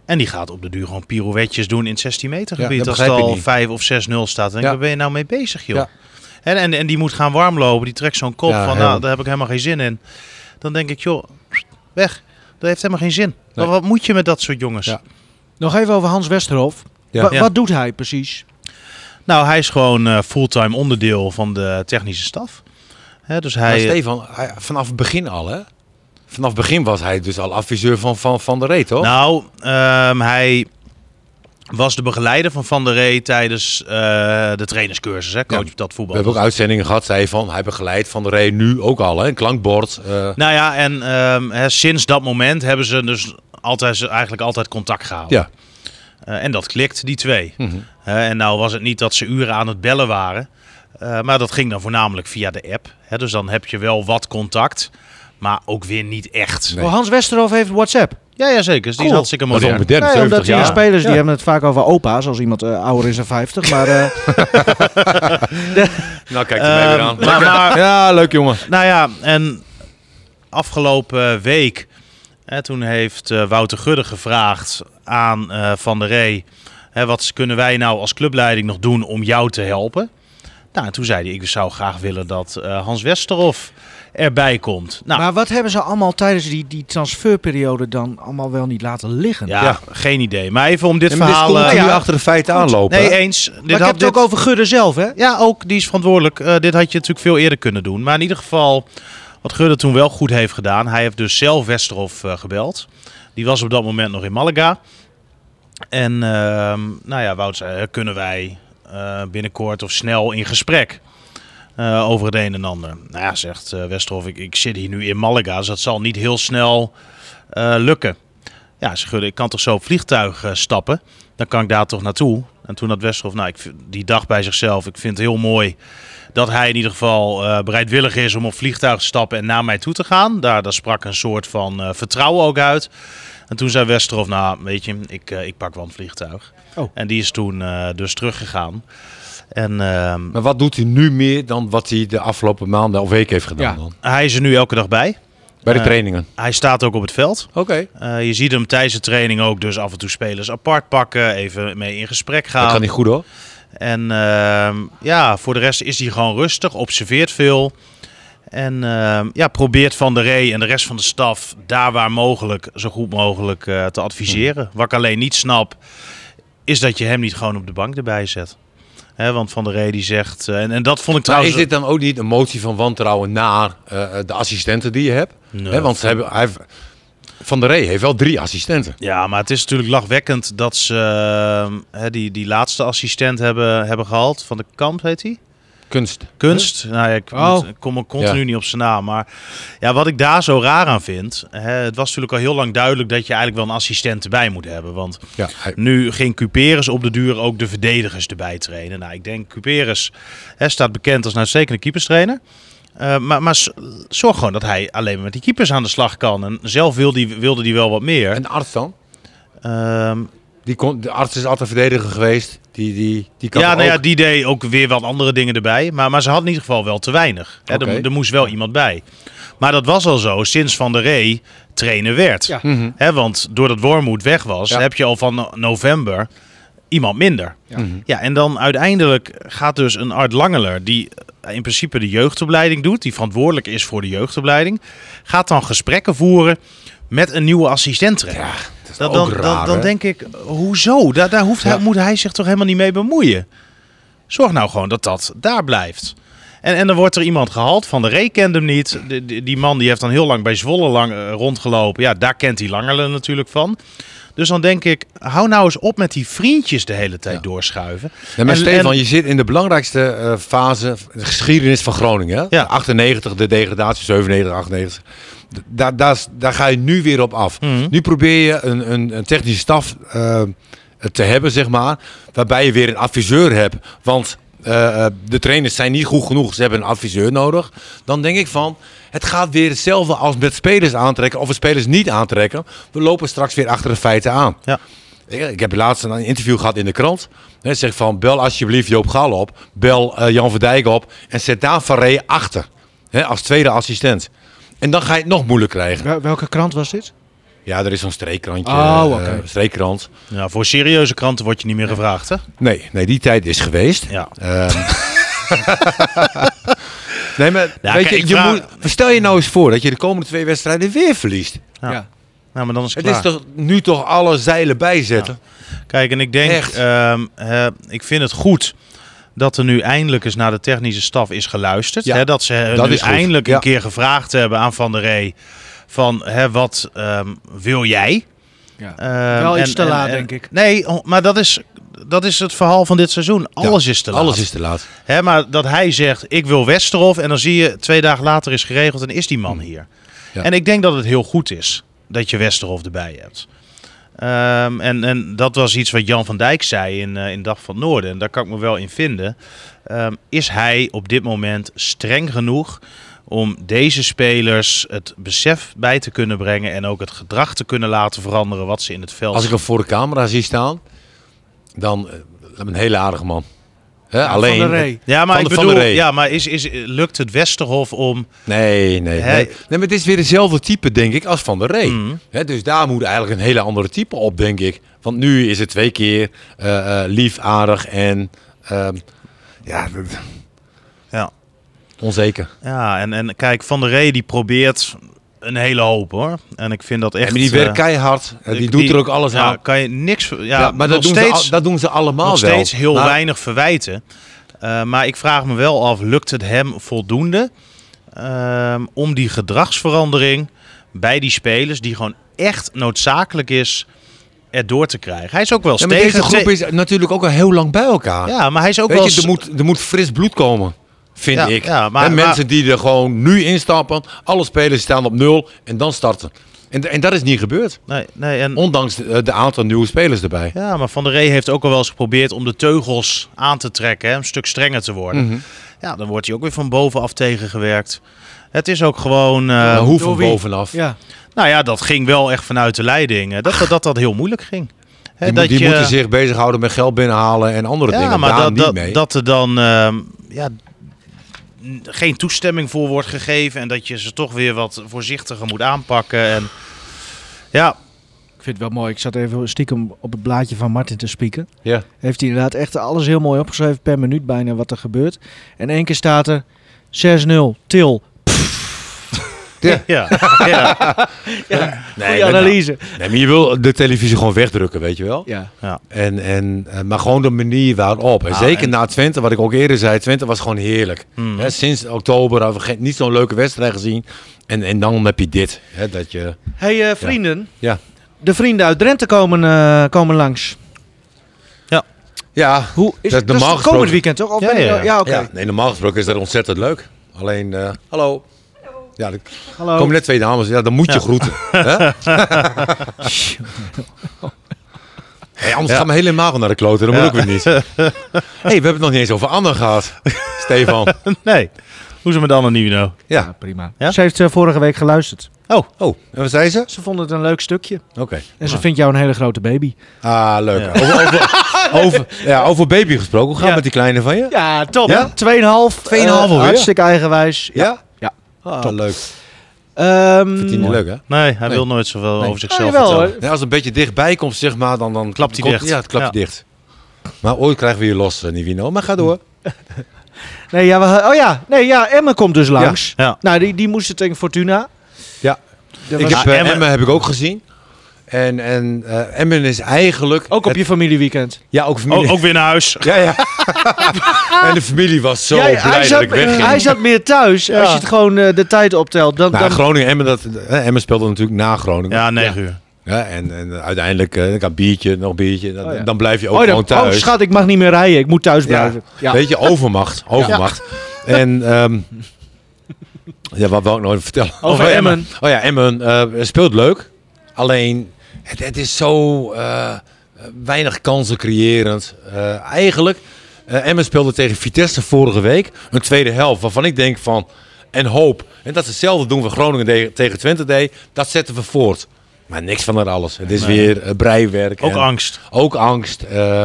En die gaat op de duur gewoon pirouetjes doen in het 16 meter Ja, gebied. dat als het al niet. 5 of 6-0 staat. Dan denk ik, Ja. waar ben je nou mee bezig, joh? Ja. En, en, en die moet gaan warmlopen. Die trekt zo'n kop Ja, van, nou, daar heb ik helemaal geen zin in. Dan denk ik, joh, weg. Dat heeft helemaal geen zin. Nee. Wat, wat moet je met dat soort jongens? Ja. Nog even over Hans Westerhof. Ja. Wa- Ja. Wat doet hij precies? Nou, hij is gewoon eh, fulltime onderdeel van de technische staf. Hè, dus Maar hij, Stefan, hij, vanaf het begin al, hè? Vanaf het begin was hij dus al adviseur van Van, van de Reet, toch? Nou, ehm, hij was de begeleider van Van der Rey tijdens eh, de trainerscursus, hè, coach Ja. dat We voetbal. hebben ook uitzendingen gehad, zei hij van, hij begeleidt Van de Reet nu ook al, hè? Een klankbord. eh, Nou ja, en ehm, hè, sinds dat moment hebben ze dus altijd, eigenlijk altijd contact gehouden. ja. Eh, en dat klikt, die twee. Mhm. Hè, en nou was het niet dat ze uren aan het bellen waren. eh, maar dat ging dan voornamelijk via de app. Hè, dus dan heb je wel wat contact. Maar ook weer niet echt. Nee. Oh, Hans Westerhof heeft WhatsApp. Ja, ja, zeker. Dus die is Cool. hartstikke Dat is modern. onbedekt, Nee, 70 omdat die spelers die hebben het vaak over opa's, als iemand eh, ouder is dan 50. Maar eh, Nou, kijk er mee weer aan. maar- maar- ja, leuk jongen. Nou ja, en afgelopen week, hè, toen heeft eh, Wouter Gudde gevraagd aan eh, Van der Rey, hè, wat kunnen wij nou als clubleiding nog doen om jou te helpen? Nou, en toen zei hij, ik zou graag willen dat eh, Hans Westerhof erbij komt. Nou, maar wat hebben ze allemaal tijdens die, die transferperiode dan allemaal wel niet laten liggen? ja, ja. geen idee. Maar even om dit dit verhaal... komt nu ja. achter de feiten aanlopen. nee, eens. Dit maar ik had heb het dit- ook over Gudde zelf, hè? Ja, ook. Die is verantwoordelijk. Eh, dit had je natuurlijk veel eerder kunnen doen. Maar in ieder geval, wat Gudde toen wel goed heeft gedaan. Hij heeft dus zelf Westerhof eh, gebeld. Die was op dat moment nog in Malaga. En ehm, nou ja, Wout eh, kunnen wij eh, binnenkort of snel in gesprek over het een en ander. Nou ja, zegt Westerhof, ik, zit hier nu in Malaga, dus dat zal niet heel snel lukken. Ja, ze ik kan toch zo op vliegtuig stappen? Dan kan ik daar toch naartoe? En toen had Westerhof, nou, ik, vind- die dacht bij zichzelf, ik vind het heel mooi dat hij in ieder geval eh, bereidwillig is om op vliegtuig te stappen en naar mij toe te gaan. Daar, daar sprak een soort van eh, vertrouwen ook uit. En toen zei Westerhof, nou weet je, ik, eh, ik pak wel een vliegtuig. Oh. En die is toen eh, dus teruggegaan. En ehm, Maar wat doet hij nu meer dan wat hij de afgelopen maanden of weken heeft gedaan Ja. dan? hij is er nu elke dag bij. Bij de Eh, trainingen. Hij staat ook op het veld. Oké. Eh, je ziet hem tijdens de training ook dus af en toe spelers apart pakken, even mee in gesprek gaan. Dat gaat niet goed hoor. En ehm, ja, voor de rest is hij gewoon rustig, observeert veel. En ehm, ja, probeert Van der Rey en de rest van de staf daar waar mogelijk zo goed mogelijk eh, te adviseren. Wat ik alleen niet snap, is dat je hem niet gewoon op de bank erbij zet. Want Van der Rey die zegt, eh, en, en dat vond ik Maar trouwens... is dit dan ook niet een motie van wantrouwen naar eh, de assistenten die je hebt? Nee, want ze hebben, hij, heeft- Van der Rey heeft wel drie assistenten. Ja, maar het is natuurlijk lachwekkend dat ze hè, die, die laatste assistent hebben, hebben gehaald. Van de Kamp heet hij? Kunst. Kunst. Nou ja, ik, Oh. kom er continu Ja. niet op zijn naam. Maar ja, wat ik daar zo raar aan vind. Hè, het was natuurlijk al heel lang duidelijk dat je eigenlijk wel een assistent erbij moet hebben. Want Ja, hij- nu ging Cuperus op de duur ook de verdedigers erbij trainen. Nou, ik denk Cuperus hè, staat bekend als een uitstekende keeperstrainer. Eh, maar, maar zorg gewoon dat hij alleen maar met die keepers aan de slag kan. En zelf wilde hij wilde die wel wat meer. en de arts dan? Ehm, Die kon, de arts is altijd verdediger geweest. Die, die, die kan ja, nou ja, die deed ook weer wat andere dingen erbij. Maar, maar ze had in ieder geval wel te weinig. Hè, er, er moest wel iemand bij. Maar dat was al zo sinds Van der Rey trainer werd. Ja. Mhm. Hè, want doordat Wormoed weg was, Ja. heb je al van no- november iemand minder. Ja. Mhm. Ja, en dan uiteindelijk gaat dus een Art Langeler, die in principe de jeugdopleiding doet, die verantwoordelijk is voor de jeugdopleiding, gaat dan gesprekken voeren met een nieuwe assistent. Ja, dat is dan, ook dan, raar, dan, denk ik, hoezo? Daar, daar hoeft hij, moet hij zich toch helemaal niet mee bemoeien? Zorg nou gewoon dat dat daar blijft. En, en dan wordt er iemand gehaald, Van de Ree kent hem niet. De- die- die man die heeft dan heel lang bij Zwolle lang, eh, rondgelopen. Ja, daar kent hij Langerle natuurlijk van. Dus dan denk ik, hou nou eens op met die vriendjes de hele tijd Ja. doorschuiven. Ja, maar En- Stefan, en- je zit in de belangrijkste eh, fase, de geschiedenis van Groningen. Ja. 98, de degradatie, 97, 98. D- Daar, daar, daar ga je nu weer op af. Mhm. Nu probeer je een, een, een technische staf eh, te hebben, zeg maar, waarbij je weer een adviseur hebt. Want eh, eh, de trainers zijn niet goed genoeg, ze hebben een adviseur nodig. Dan denk ik van, het gaat weer hetzelfde als met spelers aantrekken of we spelers niet aantrekken. We lopen straks weer achter de feiten aan. Ja. Ik, heb laatst een interview gehad in de krant. Hij zegt van, bel alsjeblieft Joop Gal op. Bel eh, Jan Verdijk op. En zet daar Van Rey achter. Hè, als tweede assistent. En dan ga je het nog moeilijk krijgen. Wel- welke krant was dit? Ja, er is zo'n streekkrantje. Oh, eh, oké. streekkrant. Ja, voor serieuze kranten word je niet meer gevraagd, hè? Nee, nee, die tijd is geweest. Ja. Ehm. nee, maar Ja, weet kijk, je, je vraag- moet, stel je nou eens voor dat je de komende twee wedstrijden weer verliest. Ja. Nou, maar dan is het, Het is toch nu toch alle zeilen bijzetten? Kijk, en ik denk, Echt. ehm, eh, ik vind het goed dat er nu eindelijk eens naar de technische staf is geluisterd. Ja, hè, dat ze dat nu goed. eindelijk Ja. een keer gevraagd hebben aan Van der Rey van hè, wat ehm, wil jij? Ja. Ehm, Wel iets en- te en- laat, en- denk ik. Nee, oh, maar dat is, dat is het verhaal van dit seizoen. Alles is te laat. Alles is te laat. Hè, maar dat hij zegt, ik wil Westerhof. En dan zie je, twee dagen later is geregeld en is die man hier. Ja. En ik denk dat het heel goed is dat je Westerhof erbij hebt. Ehm, en, en dat was iets wat Jan van Dijk zei in, eh, in Dag van het Noorden. En daar kan ik me wel in vinden. Ehm, is hij op dit moment streng genoeg om deze spelers het besef bij te kunnen brengen... en ook het gedrag te kunnen laten veranderen wat ze in het veld Als ik hem voor de camera zie staan, dan eh, een hele aardige man. Hè, alleen. Van der Rey. Ja, maar Van ik bedoel, ja, maar is, is, lukt het Westerhof om... Nee, nee, nee. Nee, maar het is weer dezelfde type, denk ik, als Van der Rey. Hè, dus daar moet eigenlijk een hele andere type op, denk ik. Want nu is het twee keer eh, eh, lief, aardig en ehm, ja, Ja. Onzeker. Ja, en, en kijk, Van der Rey die probeert een hele hoop hoor. En ik vind dat echt... en die eh, werkt keihard. eh, die, doet er ook alles ja, aan. kan je niks... Ja, Ja, maar dat doen, steeds, ze, dat doen ze allemaal nog wel. steeds heel Maar- weinig verwijten. Eh, maar ik vraag me wel af, lukt het hem voldoende ehm, om die gedragsverandering bij die spelers, die gewoon echt noodzakelijk is, erdoor te krijgen? Hij is ook wel Ja, maar deze groep is natuurlijk ook al heel lang bij elkaar. Ja, maar hij is ook Weet wel... je, er moet, er moet fris bloed komen, vind Ja, ik. ja, maar- en maar- mensen die er gewoon nu instappen, alle spelers staan op nul en dan starten. En, en dat is niet gebeurd. Nee, nee, en... Ondanks de, de aantal nieuwe spelers erbij. Ja, maar Van der Rey heeft ook al wel eens geprobeerd om de teugels aan te trekken, hè, een stuk strenger te worden. Mhm. Ja, dan wordt hij ook weer van bovenaf tegengewerkt. Het is ook gewoon. Maar hoe van bovenaf? Ja. Nou ja, dat ging wel echt vanuit de leiding. Dat dat, dat, dat heel moeilijk ging. Hè, Die, dat moet- die je- moeten zich bezighouden met geld binnenhalen en andere ja, dingen. maar Daar dat, niet dat, mee. dat er dan ehm, ja, geen toestemming voor wordt gegeven. En dat je ze toch weer wat voorzichtiger moet aanpakken. En ja, Ik vind het wel mooi. Ik zat even stiekem op het blaadje van Martin te spieken. ja. Heeft hij inderdaad echt alles heel mooi opgeschreven per minuut bijna wat er gebeurt. En één keer staat er 6-0, Til. Ja. ja, ja, Nee, Goeie maar- analyse. nee, maar je wil de televisie gewoon wegdrukken, weet je wel. Ja. En, en, eh, maar gewoon de manier waarop. En Nou, zeker en- na Twente, wat ik ook eerder zei, Twente was gewoon heerlijk. Hè, sinds oktober hadden we geen, niet zo'n leuke wedstrijd gezien. En, en dan heb je dit. Hè, dat je, hey, eh, vrienden. ja. De vrienden uit Drenthe komen, eh, komen langs. Ja, Hoe is Dat het? normaal is gesproken- komend weekend toch? Of Ja, ja. ja oké. ja, nee, normaal gesproken is dat ontzettend leuk. Alleen, eh, hallo. Ja, er Hallo. komen net twee dames. Ja, dan moet je Ja. groeten. Hè? hey, anders gaat mijn hele maag naar de kloten. Dat moet ook weer niet. hey, we hebben het nog niet eens over Anne gehad. Stefan. nee. Hoe is het met Anne Nino? Ja, Ja. prima. Ja? Ze heeft eh, vorige week geluisterd. Oh, Oh, en wat zei ze? Ze vond het een leuk stukje. Oké. En ze vindt jou een hele grote baby. Ah, leuk. Ja. Over, over, over, ja, over baby gesproken. Hoe gaat het Ja. met die kleine van je? Ja, top. Ja? 2,5. 2,5 eh, alweer? Hartstikke eigenwijs. Ja? Ah, Top. leuk. Ehm, Vindt hij niet leuk, hè? nee, hij Nee. wil nooit zoveel Nee. over zichzelf vertellen. als het een beetje dichtbij komt, zeg maar, dan, dan Klapt hij komt- dicht. Ja, het klapt Ja. dicht. Maar ooit krijgen we je los, eh, Nivino. Maar ga door. Nee, ja, we, oh ja, nee, ja, Emma komt dus langs. Ja. Nou, die, die moesten tegen Fortuna. Ja. Ik heb, eh, Emmen- Emmen heb ik ook gezien. En, en eh, Emmen is eigenlijk... ook op het- je familieweekend. Ja, ook familie. Ook weer naar huis. Ja, ja. en de familie was zo Ja, blij hij, dat zat, ik wegging. hij zat meer thuis. Als je het gewoon eh, de tijd optelt. Dan, Nou, dan, Groningen, Emmen, dat, eh, Emmen speelde natuurlijk na Groningen. Ja, 9 uur. Ja, en, en uiteindelijk, eh, ik had biertje, nog biertje. Dan, Oh ja. dan blijf je ook oh, dan- gewoon thuis. oh, schat, ik mag niet meer rijden. Ik moet thuis blijven. Ja. Weet je, overmacht. Overmacht. En ehm, ja, wat wil ik nou vertellen? Over Emmen. Oh ja, Emmen eh, speelt leuk. Alleen, het, het is zo eh, weinig kansen creërend. Eh, eigenlijk, eh, Emmen speelde tegen Vitesse vorige week. Een tweede helft waarvan ik denk van... En hoop. En dat is hetzelfde doen we Groningen de- tegen Twente deed. Dat zetten we voort. Maar niks van dat alles. Het is Nee. weer eh, breiwerk. Ook en- angst. ook angst. eh,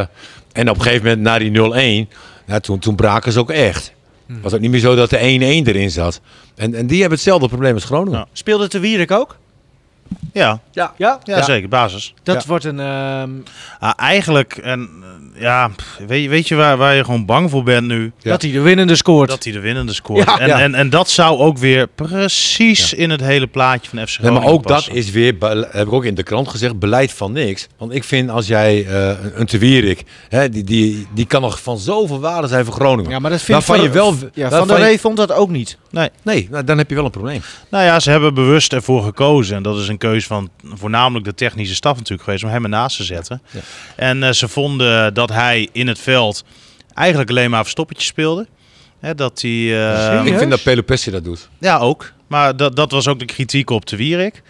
en op een gegeven moment, na die 0-1, ja, toen, toen braken ze ook echt. Hmm. was ook niet meer zo dat de 1-1 erin zat. En, en die hebben hetzelfde probleem als Groningen. Speelde te Wierik ook? Ja, Ja. ja, Ja. zeker. Basis. Dat Ja. wordt een... ehm, Ah, eigenlijk, en, eh, ja, weet, je- weet je waar, waar je gewoon bang voor bent nu? Ja. Dat hij de winnende scoort. Dat hij de winnende scoort. Ja. en, Ja. En, en dat zou ook weer precies in het hele plaatje van FC Nee, Groningen maar ook dat is weer, heb ik ook in de krant gezegd, beleid van niks. Want ik vind als jij eh, een, een Te Wierik, hè, die, die, die kan nog van zoveel waarde zijn voor Groningen. ja, maar dat Waarvan Van- je wel- Ja, Van der je- Rey vond dat ook niet. Nee. Nee, nou, dan heb je wel een probleem. Nou ja, ze hebben bewust ervoor gekozen. En dat is een keuze van voornamelijk de technische staf natuurlijk geweest om hem ernaast te zetten. Ja. En eh, ze vonden dat hij in het veld eigenlijk alleen maar verstoppertje speelde. Hè, dat hij... eh, Serieus? ik vind dat Pelopessi dat doet. Ja, ook. Maar dat, dat was ook de kritiek op de Wierik.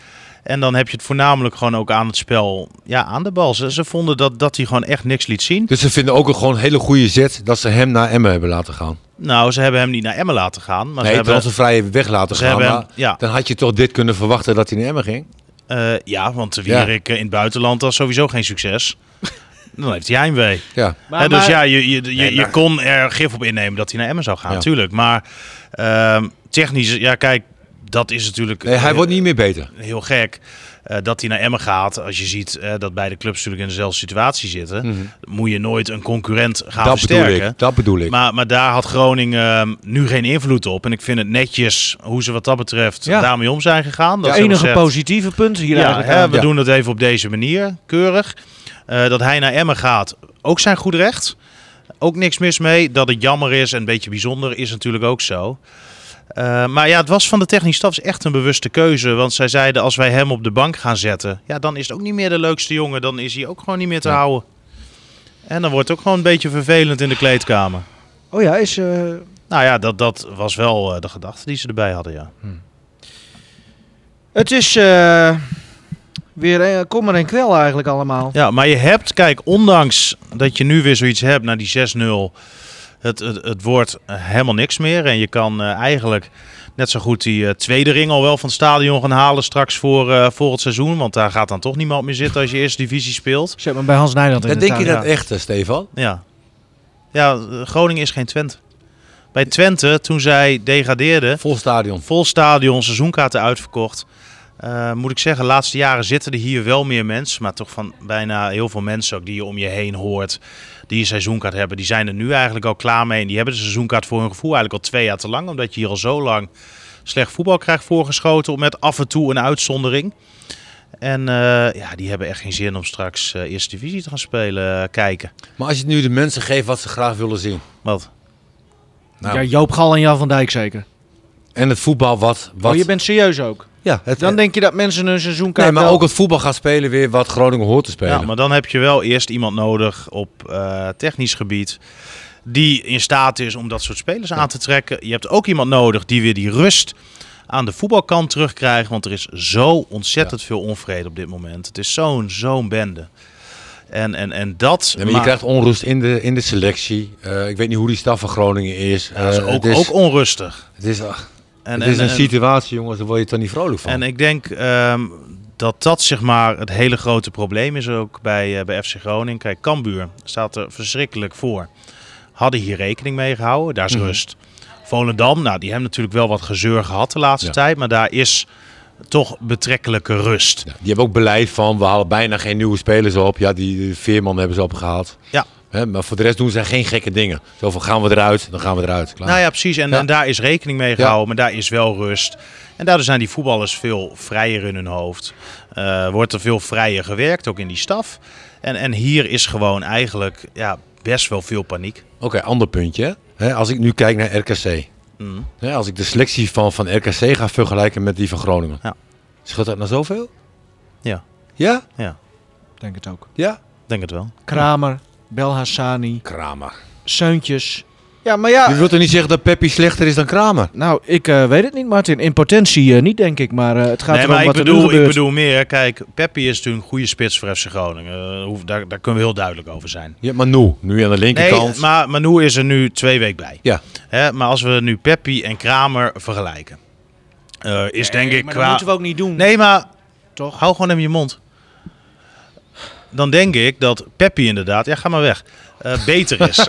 En dan heb je het voornamelijk gewoon ook aan het spel, ja, aan de bal. Ze, ze vonden dat, dat hij gewoon echt niks liet zien. Dus ze vinden ook een gewoon hele goede zet dat ze hem naar Emmen hebben laten gaan. Nou, ze hebben hem niet naar Emmen laten gaan. Maar nee, ze hebben, transfervrij weg laten ze gaan. hem, Maar ja, dan had je toch dit kunnen verwachten dat hij naar Emmen ging. eh, ja, want de. Wierik eh, in het buitenland was sowieso geen succes. Dan heeft hij heimwee. Ja. Maar, dus maar- ja, je, je, je, Nee, je maar- kon er gif op innemen dat hij naar Emmen zou gaan, Ja. natuurlijk. Maar ehm, technisch, ja kijk, dat is natuurlijk Nee, hij wordt niet meer beter. heel gek. eh, dat hij naar Emmen gaat, als je ziet eh, dat beide clubs natuurlijk in dezelfde situatie zitten, moet je nooit een concurrent gaan Mhm. dat bedoel versterken. ik. Dat bedoel ik. Maar, maar daar had Groningen ehm, nu geen invloed op. En ik vind het netjes hoe ze wat dat betreft Ja. daarmee om zijn gegaan. Dat Het ze enige gezegd, positieve punt hier ja, eigenlijk hè, we Ja. doen het even op deze manier, keurig. Eh, dat hij naar Emmen gaat, ook zijn goed recht. Ook niks mis mee. Dat het jammer is en een beetje bijzonder is natuurlijk ook zo. Eh, maar ja, het was van de technische staf echt een bewuste keuze. Want zij zeiden, als wij hem op de bank gaan zetten... ja, dan is het ook niet meer de leukste jongen. Dan is hij ook gewoon niet meer te Ja. houden. En dan wordt het ook gewoon een beetje vervelend in de kleedkamer. Oh ja, is... eh, Nou ja, dat, dat was wel de gedachte die ze erbij hadden, ja. het is weer kom maar en kwel eigenlijk allemaal. Ja, maar je hebt, kijk, ondanks dat je nu weer zoiets hebt na die 6-0, het, het, het wordt helemaal niks meer. En je kan eh, eigenlijk net zo goed die eh, tweede ring al wel van het stadion gaan halen straks voor, eh, voor het seizoen. Want daar gaat dan toch niemand meer zitten als je eerste divisie speelt. Zet me bij Hans Nijland in de denk je dat echt, Stefan? Ja, ja Groningen is geen Twente. Bij Twente, toen zij degradeerden, Vol stadion. vol stadion, seizoenkaarten uitverkocht. Eh, moet ik zeggen, de laatste jaren zitten er hier wel meer mensen. Maar toch van bijna heel veel mensen ook die je om je heen hoort. Die een seizoenkaart hebben. Die zijn er nu eigenlijk al klaar mee. En die hebben de seizoenkaart voor hun gevoel eigenlijk al twee jaar te lang. Omdat je hier al zo lang slecht voetbal krijgt voorgeschoten. Met af en toe een uitzondering. En eh, ja, die hebben echt geen zin om straks eh, eerste divisie te gaan spelen. kijken. Maar als je nu de mensen geeft wat ze graag willen zien. Wat? Nou, Ja, Joop Gal en Jan van Dijk zeker. En het voetbal wat... wat Oh, je bent serieus ook. Ja, het, Dan denk je dat mensen een seizoenkaart nee, maar wel- ook het voetbal gaat spelen weer wat Groningen hoort te spelen. Ja, maar dan heb je wel eerst iemand nodig op eh, technisch gebied. Die in staat is om dat soort spelers aan te trekken. Je hebt ook iemand nodig die weer die rust aan de voetbalkant terugkrijgt. Want er is zo ontzettend veel onvrede op dit moment. Het is zo'n zo'n bende. En, en, en dat. Ja, maar je krijgt onrust in de, in de selectie. Eh, ik weet niet hoe die staf van Groningen is. ja, dat is Eh, ook, het is, ook onrustig. het is, ach, En, het is en- een en- situatie, jongens, daar word je toch niet vrolijk van. En ik denk ehm, dat dat zeg maar het hele grote probleem is ook bij, eh, bij FC Groningen. Kijk, Cambuur staat er verschrikkelijk voor. Hadden hier rekening mee gehouden, daar is Mhm. rust. Volendam, nou die hebben natuurlijk wel wat gezeur gehad de laatste Ja. tijd. Maar daar is toch betrekkelijke rust. Ja, die hebben ook beleid van, we halen bijna geen nieuwe spelers op. Ja, die Veerman hebben ze opgehaald. Ja. Hè, maar voor de rest doen ze geen gekke dingen. Zo van gaan we eruit, dan gaan we eruit. Klaar. Nou ja, precies. En, Ja. en daar is rekening mee gehouden, maar daar is wel rust. En daardoor zijn die voetballers veel vrijer in hun hoofd. Eh, wordt er veel vrijer gewerkt, ook in die staf. En, en hier is gewoon eigenlijk ja, best wel veel paniek. Oké, ander puntje. hè. Als ik nu kijk naar RKC. Mm. Hè, als ik de selectie van, van RKC ga vergelijken met die van Groningen. Ja. Scheelt dat nou zoveel? Ja. Ja? Ja, Denk het ook. Ja? ik denk het wel. Kramer, Belhassani, Kramer. Seuntjes. Ja, maar ja... Je wilt toch niet zeggen dat Peppi slechter is dan Kramer? Nou, ik eh, weet het niet, Martin. In potentie eh, niet, denk ik. Maar eh, het gaat nee, erom maar ik wat er nu bedoel, ik bedoel meer. Kijk, Peppi is natuurlijk een goede spits voor FC Groningen. Eh, hoef- daar, daar kunnen we heel duidelijk over zijn. Ja, maar nu. Nu aan de linkerkant. Nee, maar Manu is er nu twee weken bij. Ja. Hè, maar als we nu Peppi en Kramer vergelijken, eh, is denk ik maar qua. dat moeten we ook niet doen. Nee, maar toch? hou gewoon even je mond. Dan denk ik dat Peppi inderdaad, ja ga maar weg, eh, beter is.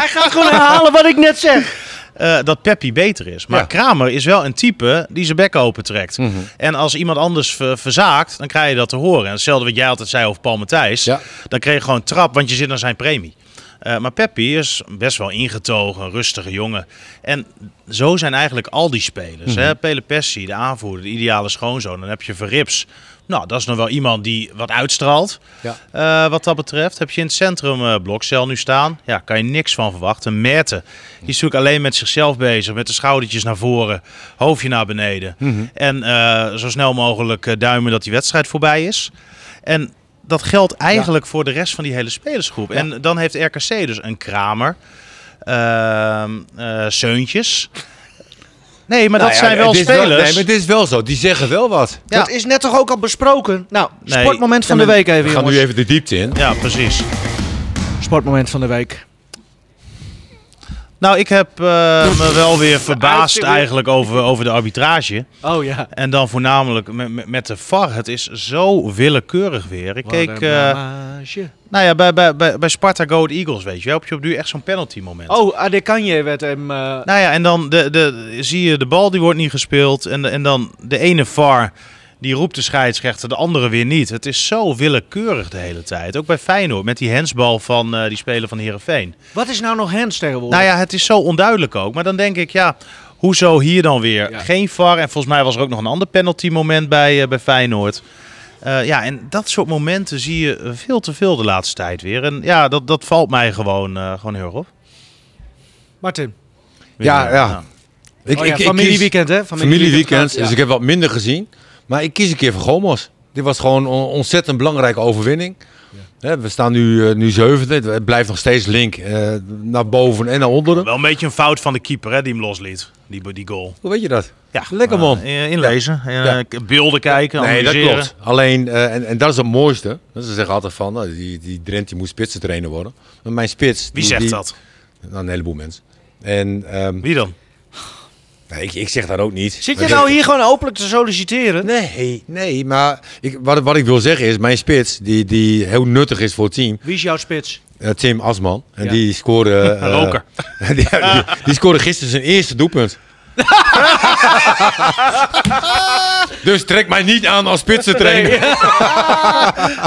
Hij gaat gewoon herhalen wat ik net zeg. Eh, dat Peppi beter is. Maar Ja. Kramer is wel een type die zijn bek open trekt. Mhm. En als iemand anders ver- verzaakt, dan krijg je dat te horen. En hetzelfde wat jij altijd zei over Paul Matthijs. Ja. Dan kreeg je gewoon trap, want je zit aan zijn premie. Eh, maar Peppi is best wel ingetogen, een rustige jongen. En zo zijn eigenlijk al die spelers. Mhm. hè? Pele Pessi, de aanvoerder, de ideale schoonzoon. Dan heb je Verrips. Nou, dat is nog wel iemand die wat uitstraalt. Ja. Eh, wat dat betreft heb je in het centrum eh blokcel nu staan. Ja, kan je niks van verwachten. Merten, die is natuurlijk alleen met zichzelf bezig. Met de schoudertjes naar voren, hoofdje naar beneden. Mhm. En eh, zo snel mogelijk duimen dat die wedstrijd voorbij is. En dat geldt eigenlijk voor de rest van die hele spelersgroep. En dan heeft RKC dus een Kramer, ehm eh Seuntjes. Nee, maar dat Nou ja, zijn wel spelers. nee, maar het is wel zo. Die zeggen wel wat. Ja. Dat is net toch ook al besproken? Nou, Nee. sportmoment van Ja, de week even, We gaan jongens. nu even de diepte in. Ja, precies. Sportmoment van de week. Nou, ik heb eh, me wel weer verbaasd eigenlijk over, over de arbitrage. Oh ja. En dan voornamelijk met, met- de VAR. Het is zo willekeurig weer. Ik keek, eh, nou ja, bij, bij, bij, bij Sparta Go Eagles, weet je wel, heb je op duur echt zo'n penalty moment. Oh, Adekanje werd hem... eh, Nou ja, en dan de, de, zie je de bal, die wordt niet gespeeld. En, de- en dan de ene VAR, die roept de scheidsrechter, de andere weer niet. Het is zo willekeurig de hele tijd. Ook bij Feyenoord, met die hensbal van eh, die speler van Heerenveen. wat is nou nog Hens tegenwoordig? Nou ja, het is zo onduidelijk ook. Maar dan denk ik, ja, hoezo hier dan weer Ja. geen VAR? En volgens mij was er ook nog een ander penalty moment bij, eh, bij Feyenoord. Eh, ja, en dat soort momenten zie je veel te veel de laatste tijd weer. En ja, dat, dat valt mij gewoon, eh, gewoon heel erg op. Martin. Ja, ja. Ik, oh ja, ik- ik familieweekend, hè? Familieweekend. gaat, Dus ik heb wat minder gezien. Maar ik kies een keer voor Gomos. Dit was gewoon een ontzettend belangrijke overwinning. Hè, we staan nu, eh, nu zevende. Het blijft nog steeds link eh, naar boven en naar onderen. Wel een beetje een fout van de keeper hè, die hem losliet, die, die goal. Hoe weet je dat? Ja, Lekker, man. eh, inlezen, Ja. beelden kijken, Nee, dat klopt. Alleen, en, en dat is het mooiste. Ze zeggen altijd van, nou, die, die Drent die moet spitsentrainer worden. Maar mijn spits... Wie die- zegt die- dat? Nou, een heleboel mensen. En ehm, Wie dan? Nee, ik, ik zeg dat ook niet. Zit je Maar nou hier gewoon openlijk te solliciteren? Nee, nee, maar ik, wat, wat ik wil zeggen is, mijn spits, die, die heel nuttig is voor het team, Wie is jouw spits? eh, Tim Asman. En Ja. die scoorde... eh, Roker. die, die, die scoorde gisteren zijn eerste doelpunt. dus trek mij niet aan als spitsentrainer.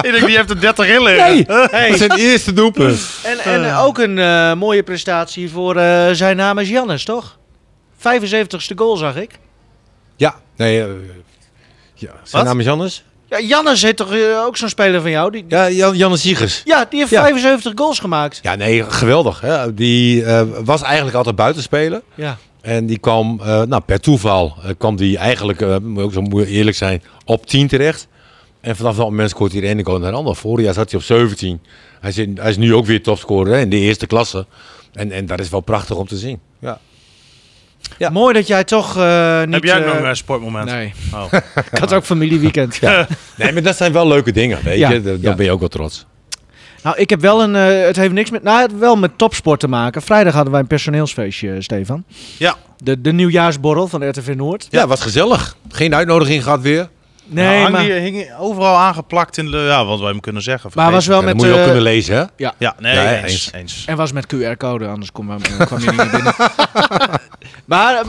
ik denk, die heeft er 30 in Nee, dat is zijn eerste doelpunt. En, en eh, ook een eh, mooie prestatie voor eh, zijn naam is Jannes, toch? 75ste goal zag ik. Ja, nee, eh, ja, zijn Wat? naam is Jannes. Ja, Jannes heet toch eh, ook zo'n speler van jou? Die, Ja, Jan, Jannes Siegers. ja, die heeft Ja. 75 goals gemaakt. Ja, nee, geweldig. Hè? Die eh, was eigenlijk altijd buitenspeler. Ja. En die kwam, nou, per toeval, kwam die eigenlijk, moet ook zo eerlijk zijn, op 10 terecht. En vanaf dat moment scoort hij de ene goal naar de andere. Vorig jaar zat hij op 17. Hij, zit, hij is nu ook weer topscorer hè, in de eerste klasse. En, en dat is wel prachtig om te zien. Ja. Ja. Mooi dat jij toch eh, niet... Heb jij eh, nog een sportmoment? Nee, Oh. ik had ook familieweekend. Ja. Nee, maar dat zijn wel leuke dingen, weet Ja. je. Ja. ben je ook wel trots. Nou, ik heb wel een... eh, het heeft niks met... Nou, het wel met topsport te maken. Vrijdag hadden wij een personeelsfeestje, eh, Stefan. Ja. De, de nieuwjaarsborrel van RTV Noord. Ja, was gezellig. Geen uitnodiging gehad weer. Nee, Nou, maar... die hing overal aangeplakt in de, ja, wat wij hem kunnen zeggen. Maar was wel Ja, met... moet je ook eh, kunnen lezen, hè? Ja, nee, Ja, eens, eens. eens. En was met QR-code, anders kwam, eh, kwam je niet naar binnen. maar ehm,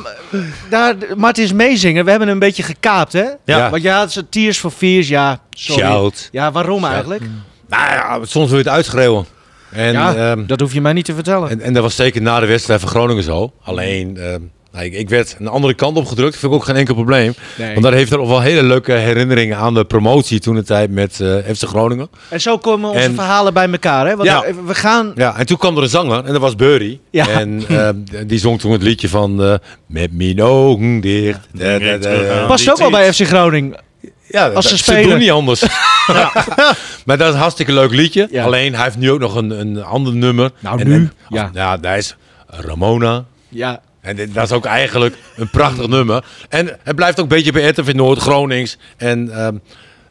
daar, Martin is meezingen. We hebben hem een beetje gekaapt, hè? Ja. Want je had ze Tears for Fears, ja. Sorry. Shout. Ja, waarom eigenlijk? Nou ja, soms wil je het uitschreeuwen. En, ja, ehm, dat hoef je mij niet te vertellen. en, en dat was zeker na de wedstrijd van Groningen zo. Alleen, ehm, nou, ik, ik werd een andere kant op gedrukt. Vind ik ook geen enkel probleem. Nee. Want daar heeft er nog wel hele leuke herinneringen aan de promotie toen de tijd met eh FC Groningen. En zo komen onze En- verhalen bij elkaar. Hè? Want Ja. eh, we gaan... Ja, en toen kwam er een zanger en dat was Burry. Ja. En ehm, die zong toen het liedje van eh, Met mijn ogen dicht. Da, da, da. Past ook wel bij. FC Groningen. Ja, Als ze dat- spelen. doen niet anders. maar dat is een hartstikke leuk liedje. Ja. Alleen hij heeft nu ook nog een, een ander nummer. Nou, En- nu? en- Ja. ja, dat is Ramona. Ja. En dit- dat is ook eigenlijk een prachtig nummer. En het blijft ook een beetje bij RTV Noord, Gronings. En ehm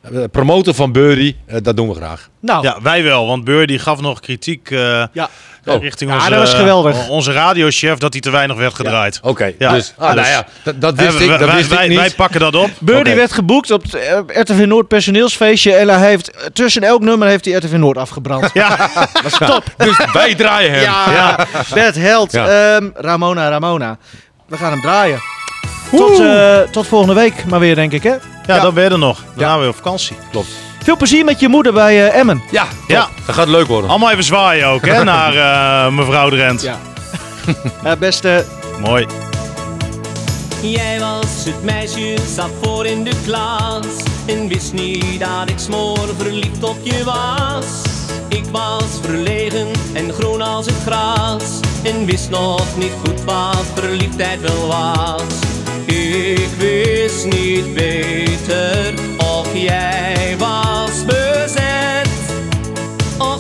eh, promoten van Burry, eh, dat doen we graag. Nou, Ja, wij wel, want Beur die gaf nog kritiek eh, ja. Oh. richting Ja, onze, dat was geweldig. onze radiochef dat hij te weinig werd gedraaid. Oké, Ja. dus, ah, Dus- nou ja, dat, dat wist ik, dat wij, wist wij, ik niet. wij pakken dat op. Birdie werd geboekt op het eh, RTV Noord personeelsfeestje. En hij heeft eh, tussen elk nummer heeft hij RTV Noord afgebrand. Ja, Top. Dus wij draaien hem. Ja, Ja. Bert Held. Ja. Ehm, Ramona, Ramona. We gaan hem draaien. Tot, eh, tot volgende week maar weer, denk ik, hè? ja, dan je er nog. Daarna weer op vakantie. Klopt. Veel plezier met je moeder bij eh, Emmen. Ja, Ja. ja, dat gaat leuk worden. Allemaal even zwaaien ook, hè, naar eh, mevrouw Drent. Ja. Eh, beste Mooi. Jij was het meisje, zat voor in de klas En wist niet dat ik smoor verliefd op je was Ik was verlegen en groen als het gras En wist nog niet goed wat verliefdheid wel was Ik wist niet beter of jij was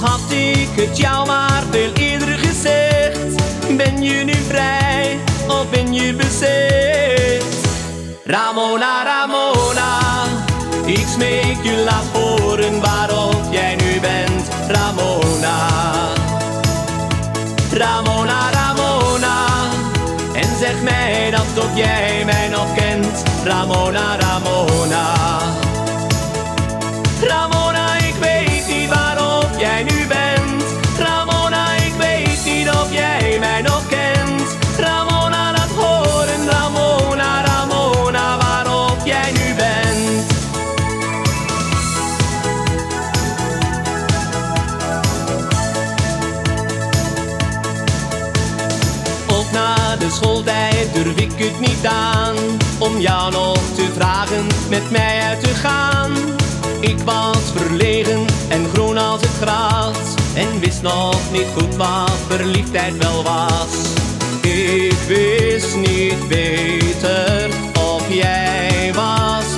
Had ik het jou maar veel eerder gezegd. Ben je nu vrij of ben je bezet? Ramona, Ramona Ik smeek je laat horen waarop jij nu bent Ramona. Ramona, Ramona En zeg mij dat ook jij mij nog kent Ramona Ramona, ik het niet aan Om jou nog te vragen met mij uit te gaan. Ik was verlegen en groen als het gras En wist nog niet goed wat verliefdheid wel was. Ik wist niet beter of jij was